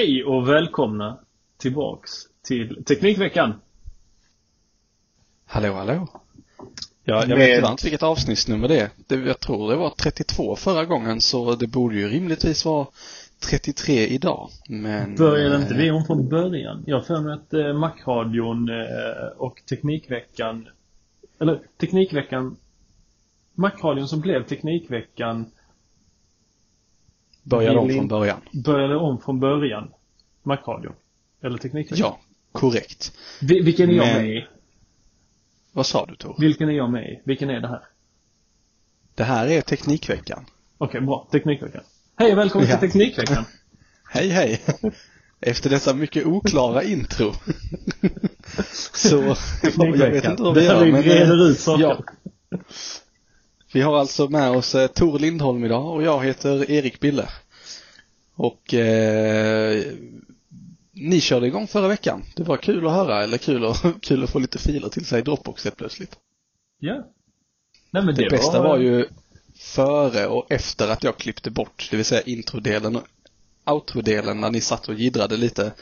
Hej och välkomna tillbaks till Teknikveckan. Hallå, hallå. Ja, jag Med- vet inte vilket avsnittsnummer det är. Det, jag tror det var 32 förra gången, så det borde ju rimligtvis vara 33 idag. Men... Började inte eh, vi om från början? Jag för mig att eh, Macradion eh, och Teknikveckan Eller Teknikveckan Macradion som blev Teknikveckan Började om från början. började om från början. Macradion. Eller Teknikveckan. Ja, korrekt. Vi, vilken är jag Men- med i? Vad sa du Tor? Vilken är jag med i? Vilken är det här? Det här är Teknikveckan. Okej, bra. Teknikveckan. Hej och välkommen Ja. till Teknikveckan. Hej, hej! Efter dessa mycket oklara intro. Så, jag vet inte hur vi gör. vi Men, reder ut saker. ja. Vi har alltså med oss eh, Tor Lindholm idag och jag heter Erik Bille. Och eh, ni körde igång förra veckan. Det var kul att höra, eller kul att, kul att få lite filer till sig i Dropbox helt plötsligt. Ja. Nej men det, Det bästa var ju före och efter att jag klippte bort, det vill säga introdelen och outrodelen när ni satt och jiddrade lite.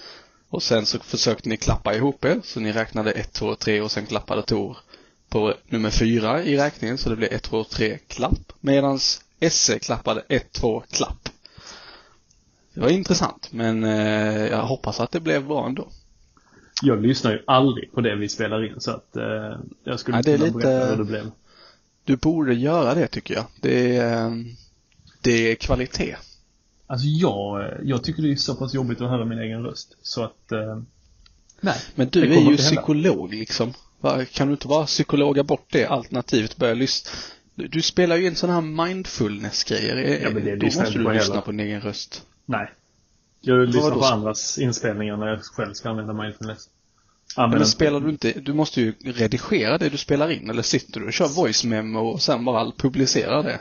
Och sen så försökte ni klappa ihop er, så ni räknade 1, 2, 3 och sen klappade Tor på nummer 4 i räkningen, så det blev 1, 2, 3 klapp. Medans SE klappade 1, 2 klapp. Det var intressant, men eh, jag hoppas att det blev bra ändå. Jag lyssnar ju aldrig på det vi spelar in så att eh, jag skulle Ja, är kunna lite- berätta hur det blev. Du borde göra det tycker jag. Det är, eh, det är kvalitet. Alltså jag, jag tycker det är så pass jobbigt att höra min egen röst. Så att, eh, nej. Men du är ju inte psykolog liksom. Kan du inte bara psykologa bort det alternativt börja lyssna? Du, spelar ju en sån här mindfulness-grejer. Ja, men det Då måste du på lyssna heller. på din egen röst. Nej. Jag lyssnar på andras inspelningar när jag själv ska använda mindfulness. Men, Använder inte- spelar du inte, du måste ju redigera det du spelar in eller sitter du och kör voice memo och sen bara publicerar det?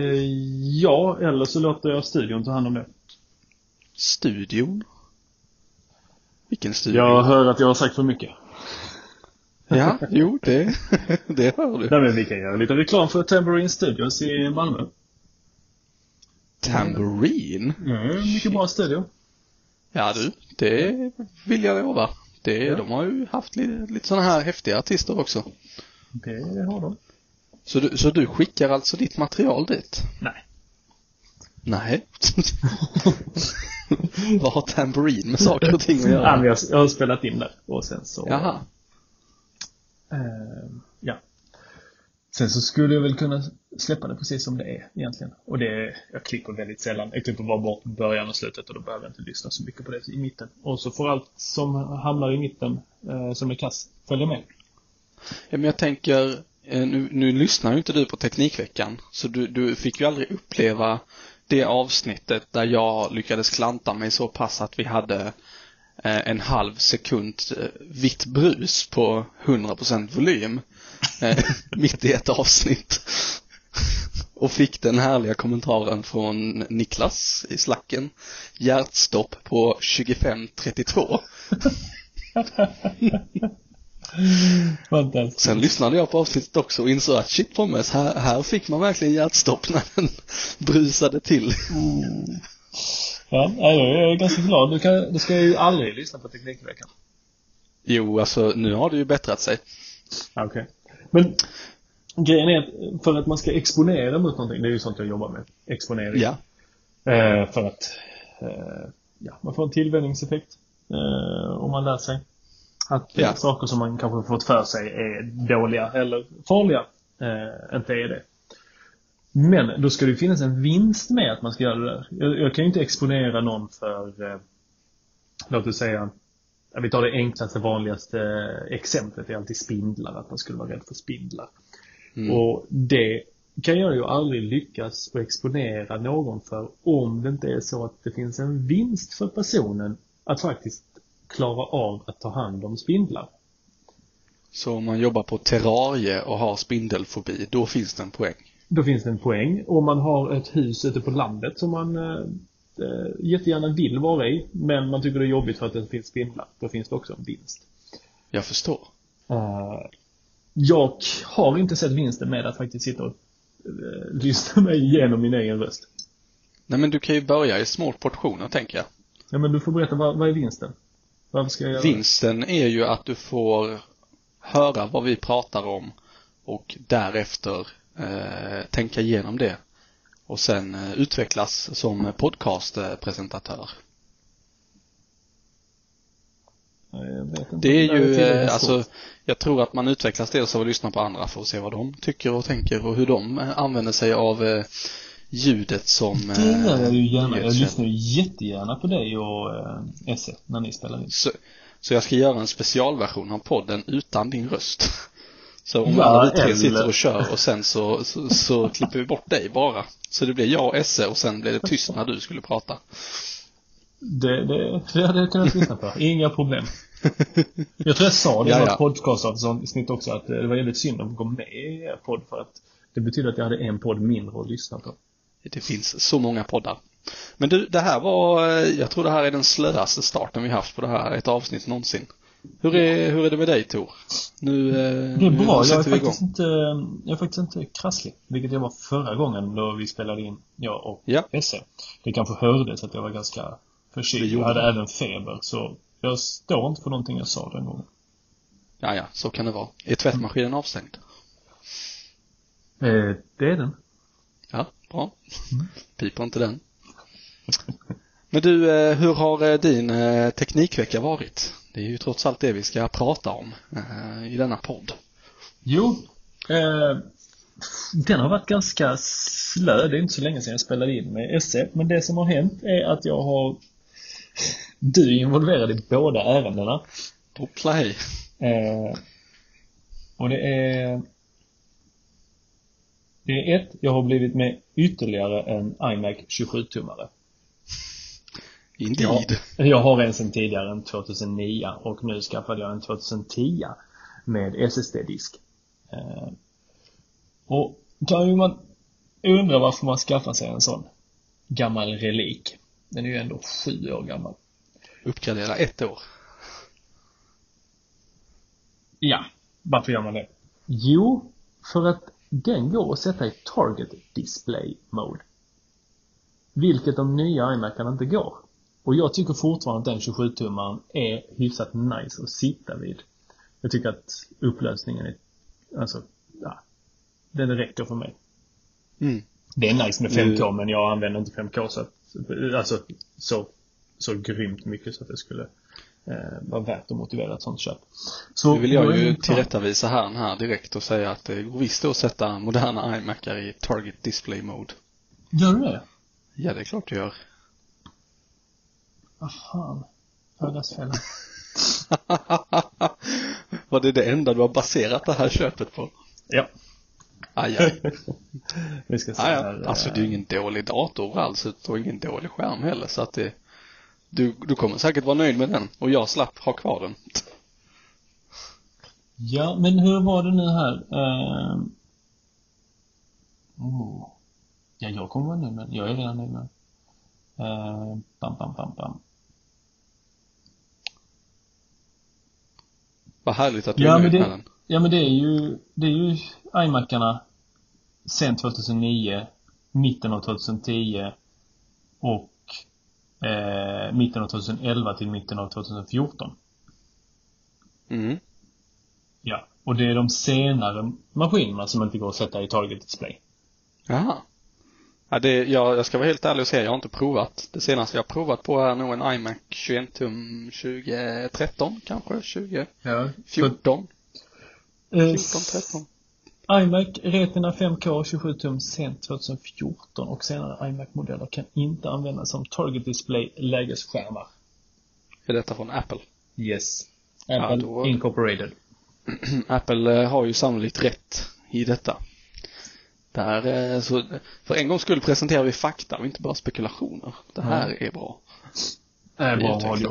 Eh, ja, eller så låter jag studion ta hand om det. Studion? Vilken studio? Jag hör att jag har sagt för mycket. Ja, jo, det, det hör du. Nej men vi kan göra lite reklam för Tambourine Studios i Malmö. Tambourine? Mm, mycket bra studio. Ja du, det vill jag lova. Det, De har ju haft lite, lite sådana här häftiga artister också. Det har de. Så du, så du skickar alltså ditt material dit? Nej. Nej. Vad har Tambourine med saker och ting att Ja, göra? jag, jag har spelat in där och sen så... Jaha. Eh, ja. Sen så skulle jag väl kunna släppa det precis som det är egentligen. Och det, jag klipper väldigt sällan. Jag klipper bara bort början och slutet och då behöver jag inte lyssna så mycket på det i mitten. Och så får allt som hamnar i mitten, eh, som är kass, följa med. Ja, men jag tänker, eh, nu, nu lyssnar ju inte du på Teknikveckan, så du, du fick ju aldrig uppleva det avsnittet där jag lyckades klanta mig så pass att vi hade en halv sekund eh, vitt brus på 100% volym eh, mitt i ett avsnitt. och fick den härliga kommentaren från Niklas i slacken. Hjärtstopp på 25.32. Fantastiskt. Sen lyssnade jag på avsnittet också och insåg att shit Pommes, här, här fick man verkligen hjärtstopp när den brusade till. Ja, jag är ganska glad. Du, kan, du ska ju aldrig lyssna på Teknikveckan. Jo, alltså nu har det ju bättrat sig. Okej. Men grejen är att för att man ska exponera mot någonting, det är ju sånt jag jobbar med. Exponering. Ja. Eh, för att eh, ja, man får en tillvänjningseffekt. Eh, om man lär sig att Ja. saker som man kanske fått för sig är dåliga eller farliga eh, inte är det. Men då ska det finnas en vinst med att man ska göra det där. Jag, jag kan ju inte exponera någon för, eh, låt oss säga, vi tar det enklaste, vanligaste exemplet, det är alltid spindlar, att man skulle vara rädd för spindlar. Och det kan jag ju aldrig lyckas att exponera någon för om det inte är så att det finns en vinst för personen att faktiskt klara av att ta hand om spindlar. Så om man jobbar på terrarie och har spindelfobi, då finns det en poäng. Då finns det en poäng. Om man har ett hus ute på landet som man eh, eh, jättegärna vill vara i, men man tycker det är jobbigt för att det finns spindlar, då finns det också en vinst. Jag förstår. Eh, jag har inte sett vinsten med att faktiskt sitta och eh, lyssna mig igenom min egen röst. Nej men du kan ju börja i små portioner tänker jag. Ja, men du får berätta, vad, vad är vinsten? Varför ska jag göra Vinsten är ju att du får höra vad vi pratar om och därefter eh, tänka igenom det och sen eh, utvecklas som podcastpresentatör. det? Vet inte. Det är ju, eh, alltså, jag tror att man utvecklas dels av att lyssna på andra för att se vad de tycker och tänker och hur de eh, använder sig av eh, ljudet som Det gör jag ju gärna. Jag ljudkälla. lyssnar ju jättegärna på dig och eh, Esse när ni spelar in. Så, så jag ska göra en specialversion av podden utan din röst. Så om Ja, alla vi tre eller- sitter och kör och sen så, så, så klipper vi bort dig bara. Så det blir jag och Esse och sen blir det tyst när du skulle prata. Det, det, det hade jag kunnat lyssna på. Inga problem. Jag tror jag sa det i något podcastavsnitt också att det var väldigt synd att gå med i er podd för att det betyder att jag hade en podd mindre att lyssna på. Det finns så många poddar. Men du, det här var, jag tror det här är den slöaste starten vi haft på det här, ett avsnitt någonsin. Hur är, hur är det med dig Tor? Nu, eh, Det är bra. Jag är, sätter vi igång. faktiskt inte, jag är faktiskt inte krasslig. Vilket jag var förra gången då vi spelade in, jag och Ja. Esse. Det kanske hördes att jag var ganska förkyld. Jag hade det. även feber. Så jag står inte för någonting jag sa den gången. Ja, ja, så kan det vara. Är tvättmaskinen avstängd? Eh, det är den. Ja, bra. Piper inte den. Men du, eh, hur har eh, din teknikvecka varit? Det är ju trots allt det vi ska prata om eh, i denna podd. Jo, eh, den har varit ganska slö. Det är inte så länge sedan jag spelade in med Esse. Men det som har hänt är att jag har Du är involverad i båda ärendena. På play. Eh, och det är Det är ett, jag har blivit med ytterligare en iMac 27-tummare. Indeed. Jag har en sedan tidigare, en 2009 och nu skaffade jag en 2010 med SSD-disk. Eh, och kan ju man undra varför man skaffar sig en sån gammal relik. Den är ju ändå sju år gammal. Uppgradera ett år. Ja, varför gör man det? Jo, för att den går att sätta i Target Display Mode. Vilket de nya iMacarna inte går. Och jag tycker fortfarande att den 27-tummaren är hyfsat nice att sitta vid. Jag tycker att upplösningen är, alltså, ja, den räcker för mig. Mm. Det är nice med 5K Nu- men jag använder inte 5K så att, alltså, så, så grymt mycket så att det skulle eh, vara värt att motivera ett sånt köp. Så Nu vill jag ju tillrättavisa herrn här direkt och säga att det går visst att sätta moderna iMacar i Target Display Mode. Gör du det? Ja, det är klart du gör. Vad fan. Högasfällan. Var det det enda du har baserat det här köpet på? Ja. Aj, aj. Vi ska se Ja, här. Alltså det är ju ingen dålig dator alls och ingen dålig skärm heller så att det du, du kommer säkert vara nöjd med den och jag slapp ha kvar den. Ja, men hur var det nu här? Eh, oh. Ja, jag kommer vara nöjd med den. Jag är redan nöjd med den. Uh, bam, bam, bam, bam. Vad härligt att du Ja, är nöjd det- med den. Ja, men det är ju, det är ju iMacarna sen 2009, mitten av 2010 och eh, mitten av 2011 till mitten av 2014. Mm. Ja. Och det är de senare maskinerna som inte går att sätta i target display. Jaha. Ja, det, jag, jag ska vara helt ärlig och säga, jag har inte provat. Det senaste jag har provat på är nog en iMac 21 tum 2013 kanske, 2014, Ja. 14, Eh, 13. iMac Retina 5K 27 tum sent 2014 och senare iMac-modeller kan inte användas som target display lägesskärmar. Är detta från Apple? Yes. Ja, Apple då- Incorporated. Apple eh, har ju sannolikt rätt i detta. Där, eh, så, för en gångs skull presenterar vi fakta och inte bara spekulationer. Det här är bra. Det är bra radio.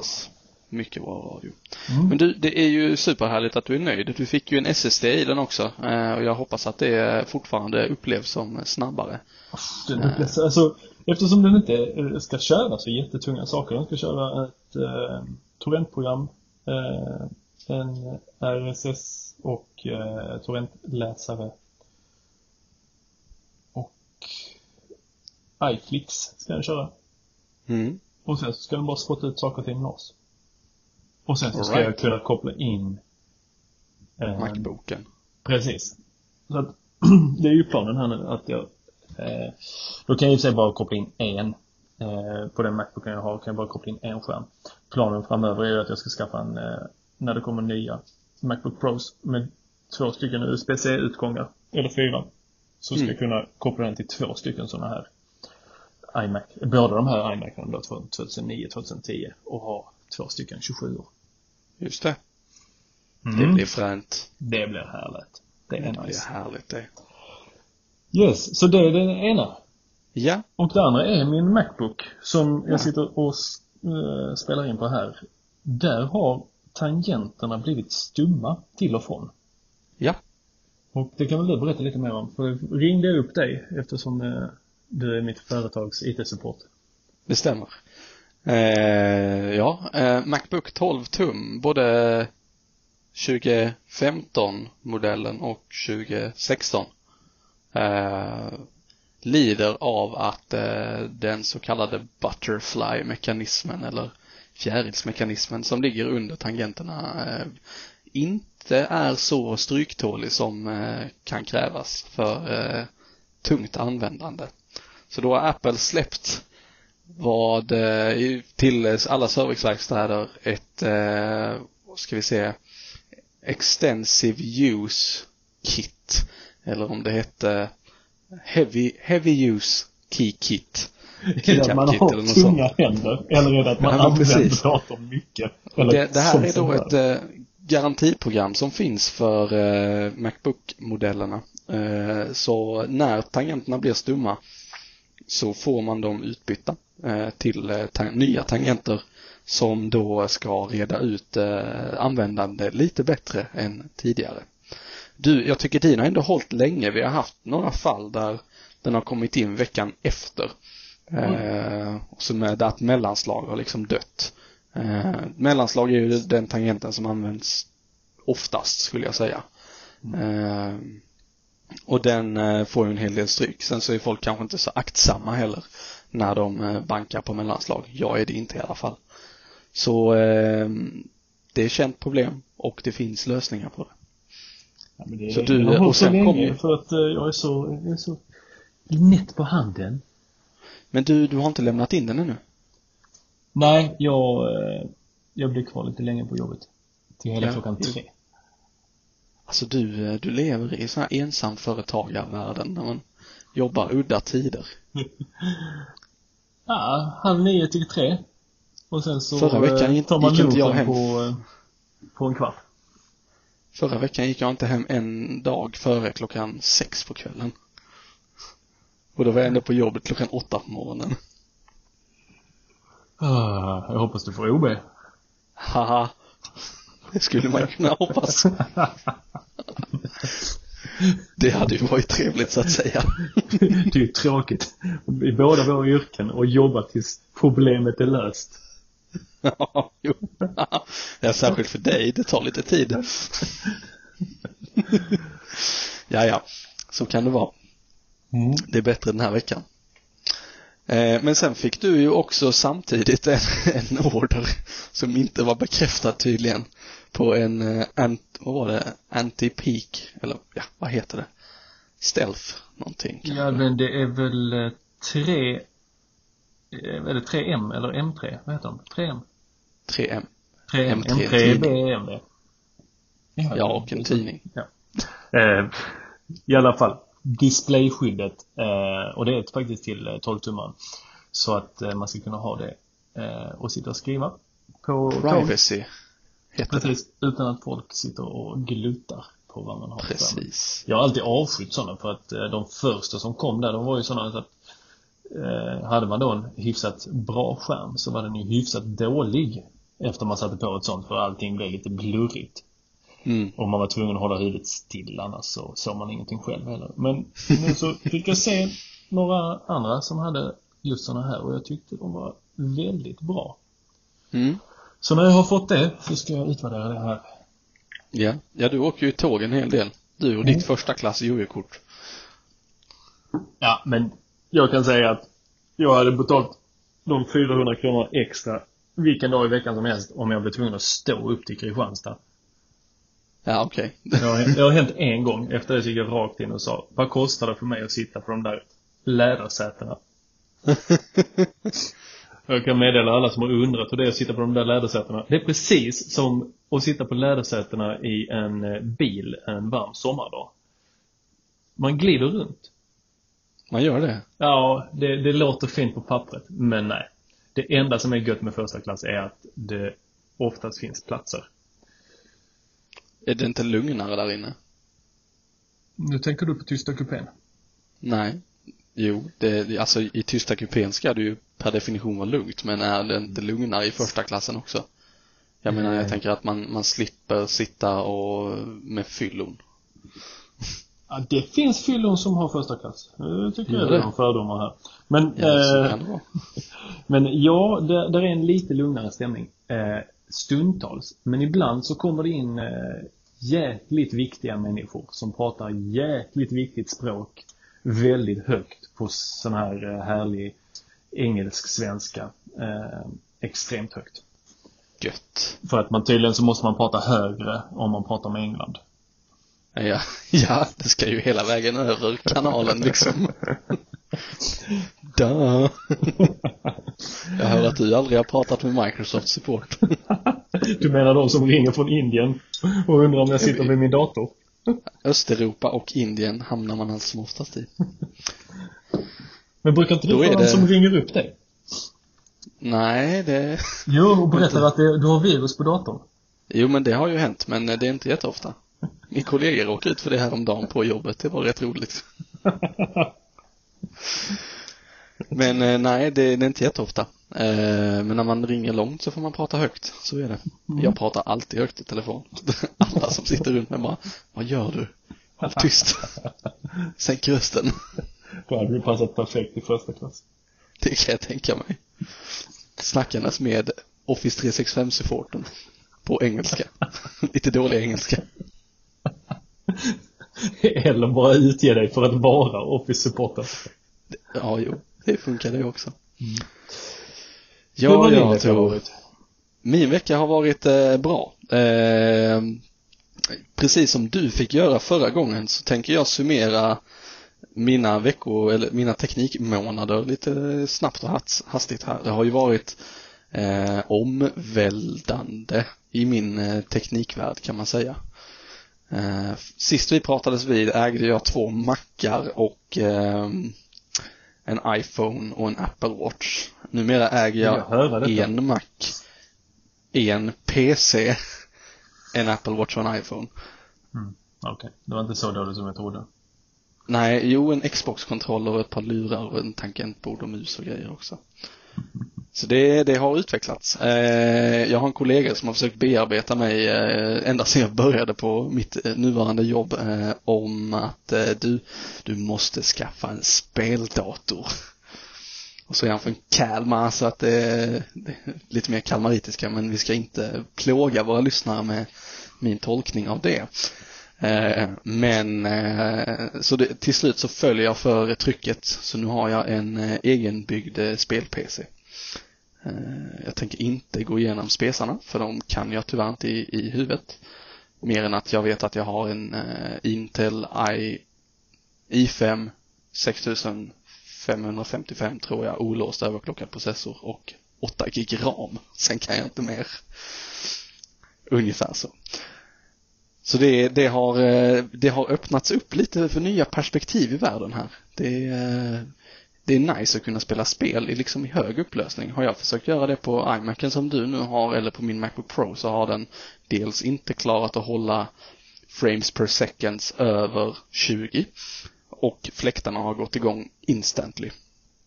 Mycket bra radio. Mm. Men du, det är ju superhärligt att du är nöjd. Du fick ju en SSD i den också eh, och jag hoppas att det fortfarande upplevs som snabbare. Den upplevs, alltså, eftersom den inte eh, ska köra så jättetunga saker. Den ska köra ett eh, torrentprogram, eh, en RSS och eh, torrentläsare. IFlix ska den köra. Mm. Och sen så ska den bara spotta ut saker till NAS. Och sen så ska Alright. jag kunna koppla in eh, Macboken. Precis. Så att, det är ju planen här nu att jag eh, Då kan jag i och för sig bara koppla in en eh, På den Macbooken jag har kan jag bara koppla in en skärm Planen framöver är ju att jag ska skaffa en eh, När det kommer nya Macbook Pros med två stycken USB-C-utgångar Eller fyra Så ska Mm. jag kunna koppla den till två stycken sådana här iMac, båda de här iMacarna då från 2009-2010 och ha två stycken 27 år. Just det. Mm. Det blir fränt. Det blir härligt. Det är Det blir nice. härligt det. Yes, så det är det ena. Ja. Och det andra är min Macbook som jag sitter och eh, spelar in på här. Där har tangenterna blivit stumma till och från. Ja. Och det kan väl du berätta lite mer om? För ringde jag upp dig eftersom eh, du är mitt företags IT-support. Det stämmer. Eh, ja, eh, Macbook 12 tum, både 2015-modellen och 2016 eh, lider av att eh, den så kallade butterfly-mekanismen eller fjärilsmekanismen som ligger under tangenterna eh, inte är så stryktålig som eh, kan krävas för eh, tungt användande. Så då har Apple släppt vad eh, till alla serviceverkstäder ett, ska vi säga, extensive use kit. Eller om det hette heavy, heavy use key kit. Att man har eller tunga händer? Eller är det att man Ja, använder precis. datorn mycket? Eller Det, det här är då ett garantiprogram som finns för eh, Macbook-modellerna. Eh, så när tangenterna blir stumma så får man dem utbytta eh, till eh, ta- nya tangenter som då ska reda ut användande lite bättre än tidigare. Du, jag tycker din har ändå hållit länge. Vi har haft några fall där den har kommit in veckan efter. Eh, och så med att mellanslag har liksom dött. Eh, mellanslag är ju den tangenten som används oftast skulle jag säga. Eh, och den eh, får ju en hel del stryk. Sen så är folk kanske inte så aktsamma heller när de eh, bankar på mellanslag. Jag är det inte i alla fall. Så eh, det är känt problem och det finns lösningar på det. Ja, det, Så du- och sen kommer- för att eh, jag är så, jag är så nätt på handen. Men du, du har inte lämnat in den ännu? Nej, jag, eh, jag blir kvar lite länge på jobbet. Till hela Ja. klockan tre. Alltså du, eh, du lever i sån här ensamföretagarvärlden när man jobbar udda tider. Ja, halv nio till tre. Och sen så Förra veckan eh, gick- tar man gick inte jag hem. på, på en kvart. Förra veckan gick jag inte hem en dag före klockan sex på kvällen. Och då var jag ändå på jobbet klockan åtta på morgonen. Ah, jag hoppas du får OB. Haha. Det skulle man kunna hoppas. Det hade ju varit trevligt så att säga. det är ju tråkigt i båda våra yrken och jobba tills problemet är löst. Ja, jo. Ja, särskilt för dig, det tar lite tid. ja, ja, så kan det vara. Mm. Det är bättre den här veckan. Eh, Men sen fick du ju också samtidigt en, en order som inte var bekräftad tydligen på en, eh, ant, vad var det, anti-peak, eller ja, vad heter det? Stealth, någonting. Ja, men det är väl eh, tre, är det 3M eller M3? Vad heter de? 3M? 3M. 3M, M3 M3 är tidning. BM. Ja, och en tidning. Ja. I alla fall, displayskyddet. Eh, och det är faktiskt till eh, 12 tummar. Så att eh, man ska kunna ha det eh, och sitta och skriva på. Privacy heter det. Precis, utan att folk sitter och gluttar på vad man har. Precis. Jag har alltid avskytt sådana för att eh, de första som kom där, de var ju sådana så att eh, hade man då en hyfsat bra skärm så var den ju hyfsat dålig efter man satte på ett sånt för allting blev lite blurrigt. Mm. Och man var tvungen att hålla huvudet still annars så såg man ingenting själv heller. Men nu så fick jag se några andra som hade just sådana här och jag tyckte de var väldigt bra. Mm. Så när jag har fått det så ska jag utvärdera det här. Ja. ja, du åker ju tåg en hel del. Du och ditt första klass jojo-kort. Ja, men jag kan säga att jag hade betalt de 400 kronor extra vilken dag i veckan som helst om jag blev tvungen att stå upp till Kristianstad. Ja, okej. Det har, det har hänt en gång. Efter det så gick jag rakt in och sa Vad kostar det för mig att sitta på de där lädersätena? Jag kan meddela alla som har undrat hur det är att sitta på de där lädersätena. Det är precis som att sitta på lädersätena i en eh, bil en varm sommardag. Man glider runt. Man gör det. Ja, det, det låter fint på pappret, men nej. Det enda som är gött med första klass är att det oftast finns platser. Är det inte lugnare där inne? Nu tänker du på tysta kupén. Nej. Jo, det, det- alltså i tysta kupén ska det ju per definition vara lugnt, men är det inte lugnare i första klassen också? Jag menar, jag tänker att man, man slipper sitta och med fyllon. Ja, det finns fyllon som har första klass. Nu tycker jag det? det har fördomar här. Men, Ja, eh, det men ja, där, där är en lite lugnare stämning. Eh, stundtals. Men ibland så kommer det in eh, jäkligt viktiga människor som pratar jäkligt viktigt språk väldigt högt på sån här eh, härlig engelsk-svenska. Eh, extremt högt. Gött. För att man tydligen så måste man prata högre om man pratar med England. Ja, ja, det ska ju hela vägen över kanalen liksom. Duh. Jag hör att du aldrig har pratat med Microsoft support. Du menar de som ringer från Indien och undrar om jag sitter vid min dator? Östeuropa och Indien hamnar man allt som oftast i. Men brukar inte du vara den som ringer upp dig? Nej, det... Jo, och berättar att det, du har virus på datorn. Jo, men det har ju hänt, men det är inte jätteofta. Min kollega råkade ut för det här om dagen på jobbet, det var rätt roligt. Men eh, nej, det, det är inte jätteofta. Eh, Men när man ringer långt så får man prata högt, så är det. Jag pratar alltid högt i telefon. Alla som sitter runt mig bara, vad gör du? Håll tyst. Sänk rösten. Då hade du passat perfekt i första klass. Det kan jag tänka mig. Snackandes med Office 365-supporten. På engelska. Lite dålig engelska. Eller bara utge dig för att vara Office-supporter. Ja, jo. Det funkar det också. Hur Ja, har din ja, vecka Tor. varit? Min vecka har varit eh, bra. Eh, precis som du fick göra förra gången så tänker jag summera mina veckor, eller mina teknikmånader lite snabbt och hast- hastigt här. Det har ju varit eh, omvälvande i min eh, teknikvärld kan man säga. Eh, sist vi pratades vid ägde jag två mackar och ehm, en iPhone och en Apple Watch. Numera äger jag jag en Mac, en PC, en Apple Watch och en iPhone. Okej, det var inte så dåligt som jag trodde. Nej, jo en Xbox-kontroller och ett par lurar och en tangentbord och mus och grejer också. Så det, det har utvecklats. Eh, jag har en kollega som har försökt bearbeta mig eh, ända sedan jag började på mitt eh, nuvarande jobb eh, om att eh, du, du måste skaffa en speldator. Och så är han från Kalmar så att eh, det är lite mer kalmaritiska men vi ska inte plåga våra lyssnare med min tolkning av det. Eh, men så det, till slut så följer jag för trycket så nu har jag en egenbyggd spel-PC. Eh, jag tänker inte gå igenom spesarna för de kan jag tyvärr inte i, i huvudet. Mer än att jag vet att jag har en eh, Intel i, i5 6555 tror jag olåst överklockad processor och 8 gig ram. Sen kan jag inte mer. Ungefär så. Så det, det, har, eh, det har öppnats upp lite för nya perspektiv i världen här. Det, det är nice att kunna spela spel i, liksom i hög upplösning. Har jag försökt göra det på iMacen som du nu har eller på min Macbook Pro så har den dels inte klarat att hålla frames per seconds över 20 och fläktarna har gått igång instantly.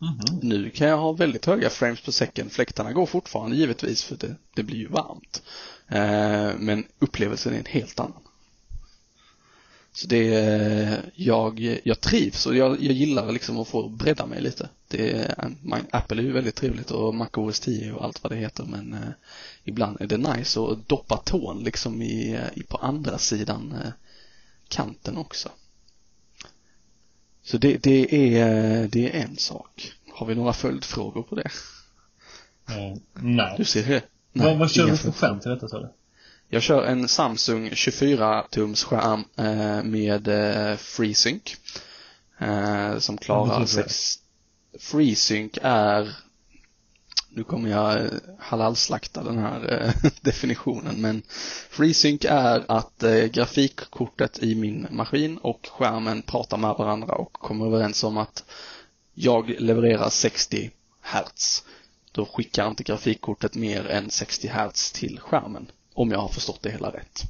Mm -hmm. Nu kan jag ha väldigt höga frames per second. Fläktarna går fortfarande givetvis för det, det blir ju varmt. Eh, men upplevelsen är en helt annan. Så det, jag, jag trivs och jag, jag gillar liksom att få bredda mig lite. Det, man, Apple är ju väldigt trevligt och Mac OS 10 och allt vad det heter men eh, ibland är det nice att doppa tån liksom i, i på andra sidan eh, kanten också. Så det, det, är, det är en sak. Har vi några följdfrågor på det? Mm, nej. Du ser det? Nej, vad, vad kör du för skärm till detta sa du? Jag kör en Samsung 24-tums skärm eh, med eh, FreeSync. Eh, som klarar sex... FreeSync är nu kommer jag halalslakta den här definitionen men FreeSync är att grafikkortet i min maskin och skärmen pratar med varandra och kommer överens om att jag levererar 60 Hz. Då skickar inte grafikkortet mer än 60 Hz till skärmen. Om jag har förstått det hela rätt.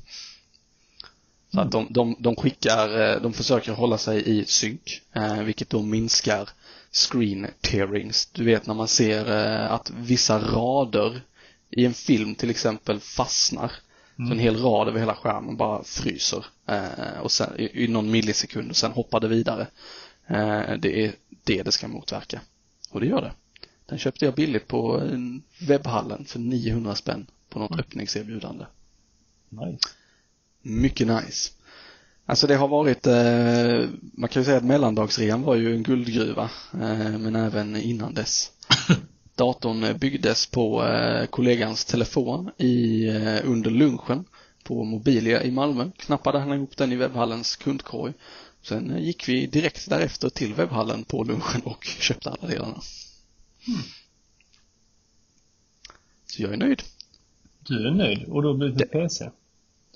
Så att de, de, de skickar, de försöker hålla sig i synk, vilket då minskar screen tearings. Du vet när man ser eh, att vissa rader i en film till exempel fastnar. Mm. Så en hel rad över hela skärmen bara fryser eh, och sen, i, i någon millisekund och sen hoppar det vidare. Eh, det är det det ska motverka. Och det gör det. Den köpte jag billigt på webbhallen för 900 spänn på något mm. öppningserbjudande. Nice. Mycket nice. Alltså det har varit, eh, man kan ju säga att mellandagsrean var ju en guldgruva, eh, men även innan dess. Datorn byggdes på eh, kollegans telefon i, under lunchen på Mobilia i Malmö. Knappade han ihop den i webbhallens kundkorg. Sen gick vi direkt därefter till webbhallen på lunchen och köpte alla delarna. Mm. Så jag är nöjd. Du är nöjd och du har blivit med PC?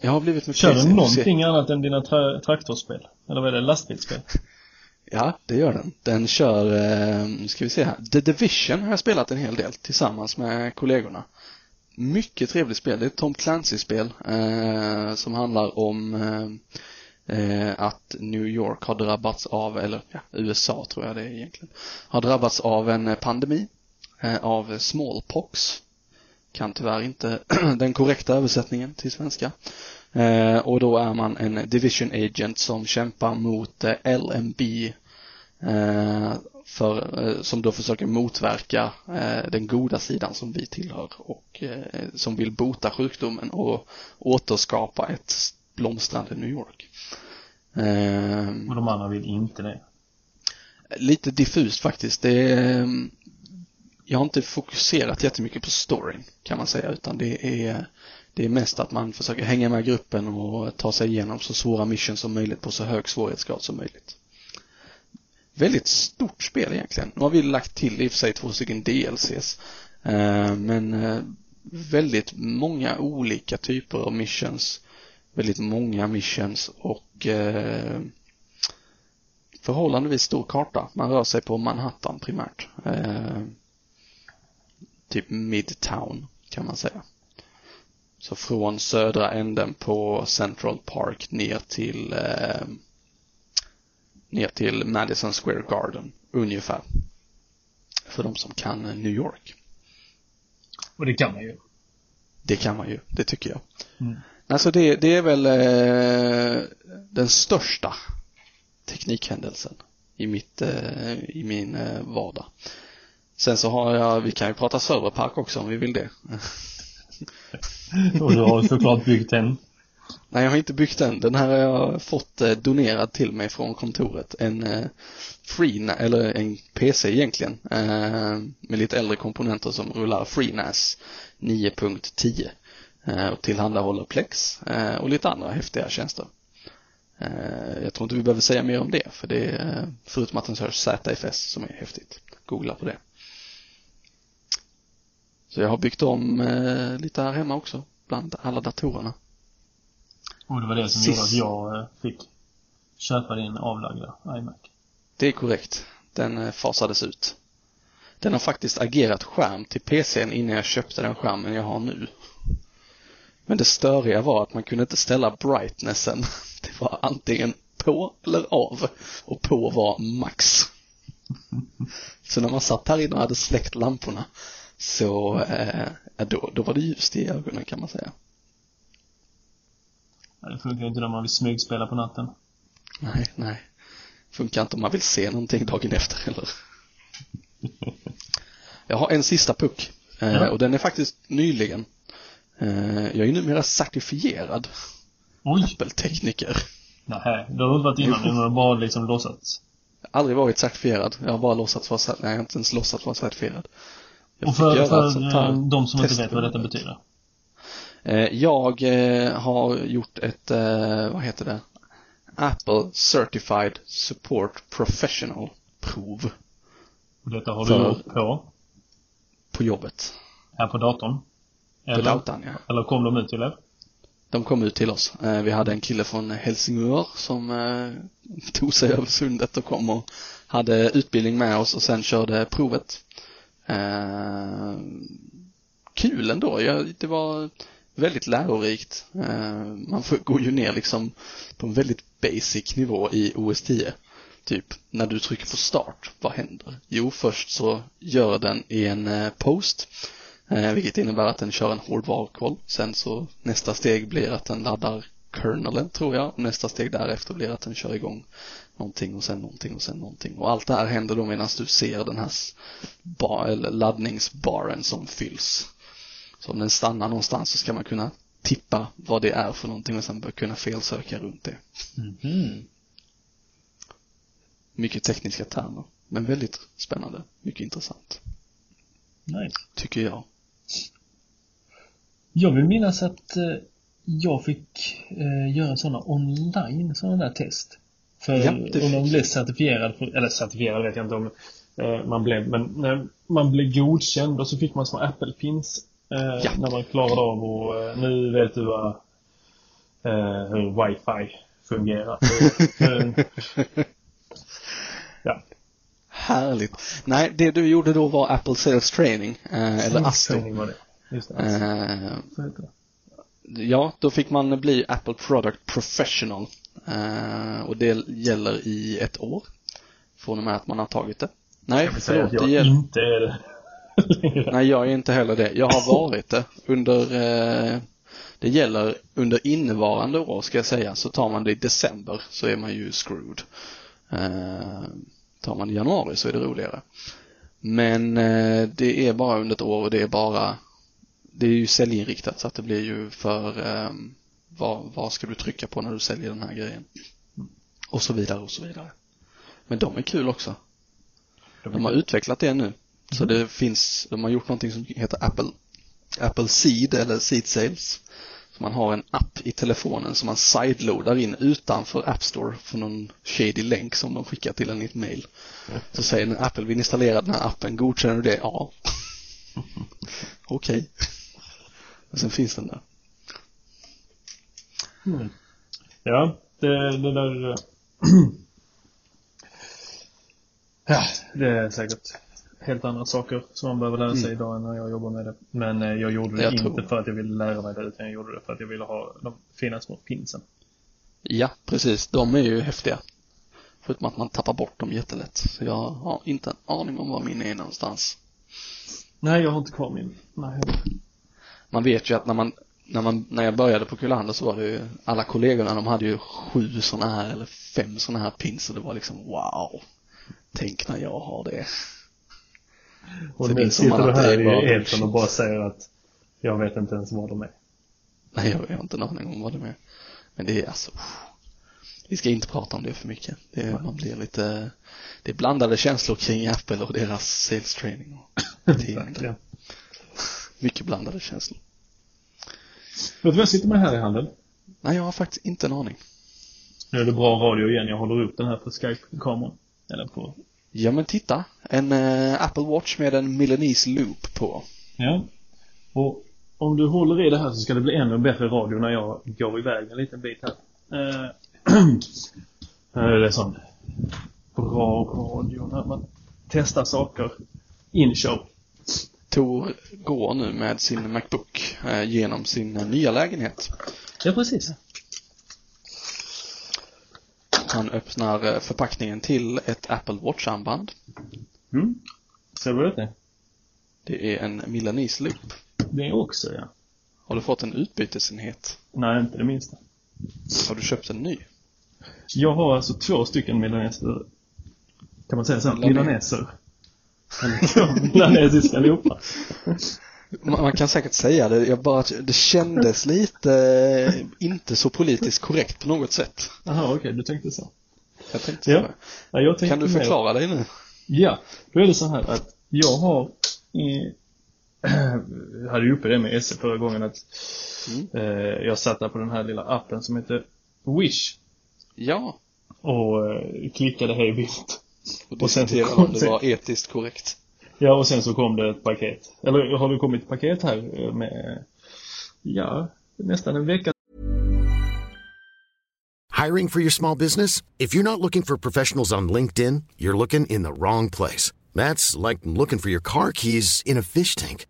Jag har blivit med Kör du någonting annat än dina tra traktorspel? Eller vad är det? Lastbilsspel? Ja, det gör den. Den kör, eh, ska vi se här, The Division har jag spelat en hel del tillsammans med kollegorna. Mycket trevligt spel. Det är ett Tom Clancy-spel eh, som handlar om eh, eh, att New York har drabbats av, eller ja, USA tror jag det är egentligen, har drabbats av en pandemi eh, av smallpox kan tyvärr inte den korrekta översättningen till svenska. Eh, och då är man en division agent som kämpar mot eh, LMB eh, för, eh, som då försöker motverka eh, den goda sidan som vi tillhör och eh, som vill bota sjukdomen och återskapa ett blomstrande New York. och de andra vill inte det? Lite diffust faktiskt. Det är, jag har inte fokuserat jättemycket på storyn kan man säga utan det är det är mest att man försöker hänga med gruppen och ta sig igenom så svåra missions som möjligt på så hög svårighetsgrad som möjligt. Väldigt stort spel egentligen. Nu har vi lagt till i och för sig två stycken DLCs. Eh, men eh, väldigt många olika typer av missions. Väldigt många missions och eh, förhållandevis stor karta. Man rör sig på Manhattan primärt typ Midtown kan man säga. Så från södra änden på Central Park ner till eh, ner till Madison Square Garden ungefär. För de som kan New York. Och det kan man ju. Det kan man ju, det tycker jag. Mm. Alltså det, det är väl eh, den största teknikhändelsen i mitt, eh, i min eh, vardag. Sen så har jag, vi kan ju prata serverpark också om vi vill det. Och du har såklart byggt en. Nej, jag har inte byggt den. Den här har jag fått eh, donerad till mig från kontoret. En eh, Free, eller en PC egentligen, eh, med lite äldre komponenter som rullar FreeNAS 9.10 eh, och tillhandahåller Plex och lite andra häftiga tjänster. Jag tror inte vi behöver säga mer om det, för det är, förutom att den kör ZFS som är häftigt. Googla på det. Så jag har byggt om eh, lite här hemma också, bland alla datorerna. Och det var det som Sist- gjorde att jag eh, fick köpa din avlagda iMac. Det är korrekt. Den eh, fasades ut. Den har faktiskt agerat skärm till PCn innan jag köpte den skärmen jag har nu. Men det störiga var att man kunde inte ställa brightnessen. Det var antingen på eller av. Och på var max. Så när man satt här inne och hade släckt lamporna så eh, då, då var det ljust i ögonen kan man säga. Ja, Det funkar ju inte när man vill smygspela på natten. Nej, nej. Funkar inte om man vill se någonting dagen efter heller. Jag har en sista puck eh, Ja. och den är faktiskt nyligen. Eh, jag är numera certifierad! Apple-tekniker. Nej, det har du inte varit innan. Du har bara liksom låtsats. Aldrig varit certifierad. Jag har bara låtsats vara, nej, jag har inte ens låtsats vara certifierad. Jag Och för, göra för eh, de som inte vet vad detta på- betyder. Eh, Jag eh, har gjort ett, vad heter det? Apple Certified Support Professional prov Och detta har För- du gjort på, på jobbet. här på datorn. På Eller, datorn, ja. eller kom de ut till er? De kom ut till oss. Vi hade en kille från Helsingör som tog sig över sundet och kom och hade utbildning med oss och sen körde provet. Eh, Kul ändå. Jag, det var väldigt lärorikt. Eh, Man får, går ju ner liksom på en väldigt basic nivå i OS10. Typ, när du trycker på start, vad händer? Jo, först så gör den i en eh, post Eh, vilket innebär att den kör en hårdvarukoll. Sen så nästa steg blir att den laddar kernelen tror jag. Och nästa steg därefter blir att den kör igång någonting och sen någonting och sen någonting. Och allt det här händer då medan du ser den här bar, eller laddningsbaren som fylls. Så om den stannar någonstans så ska man kunna tippa vad det är för någonting och sen kunna felsöka runt det. Mhm. Mycket tekniska termer, men väldigt spännande, mycket intressant, Nice. tycker jag. Jag vill minnas att eh, jag fick eh, göra sådana online, sådana där test. För Ja, det om man blev certifierad, eller certifierad vet jag inte om eh, man blev, men när man blev godkänd och så fick man små Apple-pins eh, Ja. när man klarade av och eh, nu vet du vad, eh, hur wifi fungerar. Eh, ja. Härligt. Nej, det du gjorde då var Apple Sales Training, eh, eller ASTO. Training var det. Just det. alltså. Eh, ja, då fick man bli Apple Product Professional. Eh, och det gäller i ett år. Från och med att man har tagit det. Nej, Jag förlåt, att det jag gäller, inte är det. nej jag är inte heller det. Jag har varit det under, eh, det gäller under innevarande år ska jag säga, så tar man det i december så är man ju screwed. Eh, tar man i januari så är det roligare. Men eh, det är bara under ett år och det är bara det är ju säljinriktat så att det blir ju för eh, vad, vad ska du trycka på när du säljer den här grejen. Och så vidare och så vidare. Men de är kul också. De har utvecklat det nu. Så det finns, de har gjort någonting som heter Apple, Apple Seed eller Seed Sales. Så man har en app i telefonen som man sideloadar in utanför App Store för någon shady länk som de skickar till en i ett mail. Så säger den Apple vill installera den här appen, godkänner du det? Ja. Okej. Och sen finns den där. Mm. Ja, det, det där... eh, ja, det är säkert helt andra saker som man behöver lära sig idag än när jag jobbar med det. Men eh, jag gjorde det Jag inte tror- för att jag ville lära mig det, utan jag gjorde det för att jag ville ha de fina små pinsen. Ja, precis. De är ju häftiga. Förutom att man tappar bort dem jättelätt. Så jag har inte en aning om var min är någonstans. Nej, jag har inte kvar min. Nej. Man vet ju att när man, när man, när jag började på Kullander så var det ju, alla kollegorna de hade ju sju sådana här eller fem sådana här pins och det var liksom wow. Tänk när jag har det. Och nu sitter du här i Edson och bara säger att jag vet inte ens vad de är. Nej, jag har inte en aning om vad det är. Men det är alltså, vi ska inte prata om det för mycket. Det, är- man blir lite, det är blandade känslor kring Apple och deras sales training och beteende. Mycket blandade känslor. Vet du vad jag sitter med här i handen? Nej, jag har faktiskt inte en aning. Nu är det bra radio igen. Jag håller upp den här på Skype-kameran. Eller på... Ja, men titta. En eh, Apple Watch med en Milanese Loop på. Ja. Och om du håller i det här så ska det bli ännu bättre radio när jag går iväg en liten bit här. Eh, det är sån bra radio när man testar saker in show. Tor går nu med sin Macbook eh, genom sin eh, nya lägenhet. Ja, precis. Han öppnar eh, förpackningen till ett Apple Watch-armband. Mm. Ser du det? Det är en Milanese Loop. Det också, ja. Har du fått en utbytesenhet? Nej, inte det minsta. Har du köpt en ny? Jag har alltså två stycken milaneser. Kan man säga så? Milanes. Milaneser. Eller två milanesiska loopar. Man man kan säkert säga det, jag bara, det kändes lite eh, inte så politiskt korrekt på något sätt. Jaha, okej, du tänkte så. Jag tänkte Ja. så. ja jag tänkte Kan du förklara dig nu? Ja, då är det så här att jag har i, jag hade ju uppe det med SE förra gången att Mm. eh, jag satt där på den här lilla appen som heter Wish Ja, och eh, klickade hej vilt. Och Och sen diskutera kom om det sen- var etiskt korrekt. Ja, och sen så kom det ett paket. Eller har det kommit ett paket här eh, med, ja, nästan en vecka Hiring for your small business? If you're not looking for professionals on LinkedIn, you're looking in the wrong place. That's like looking for your car keys in a fish tank.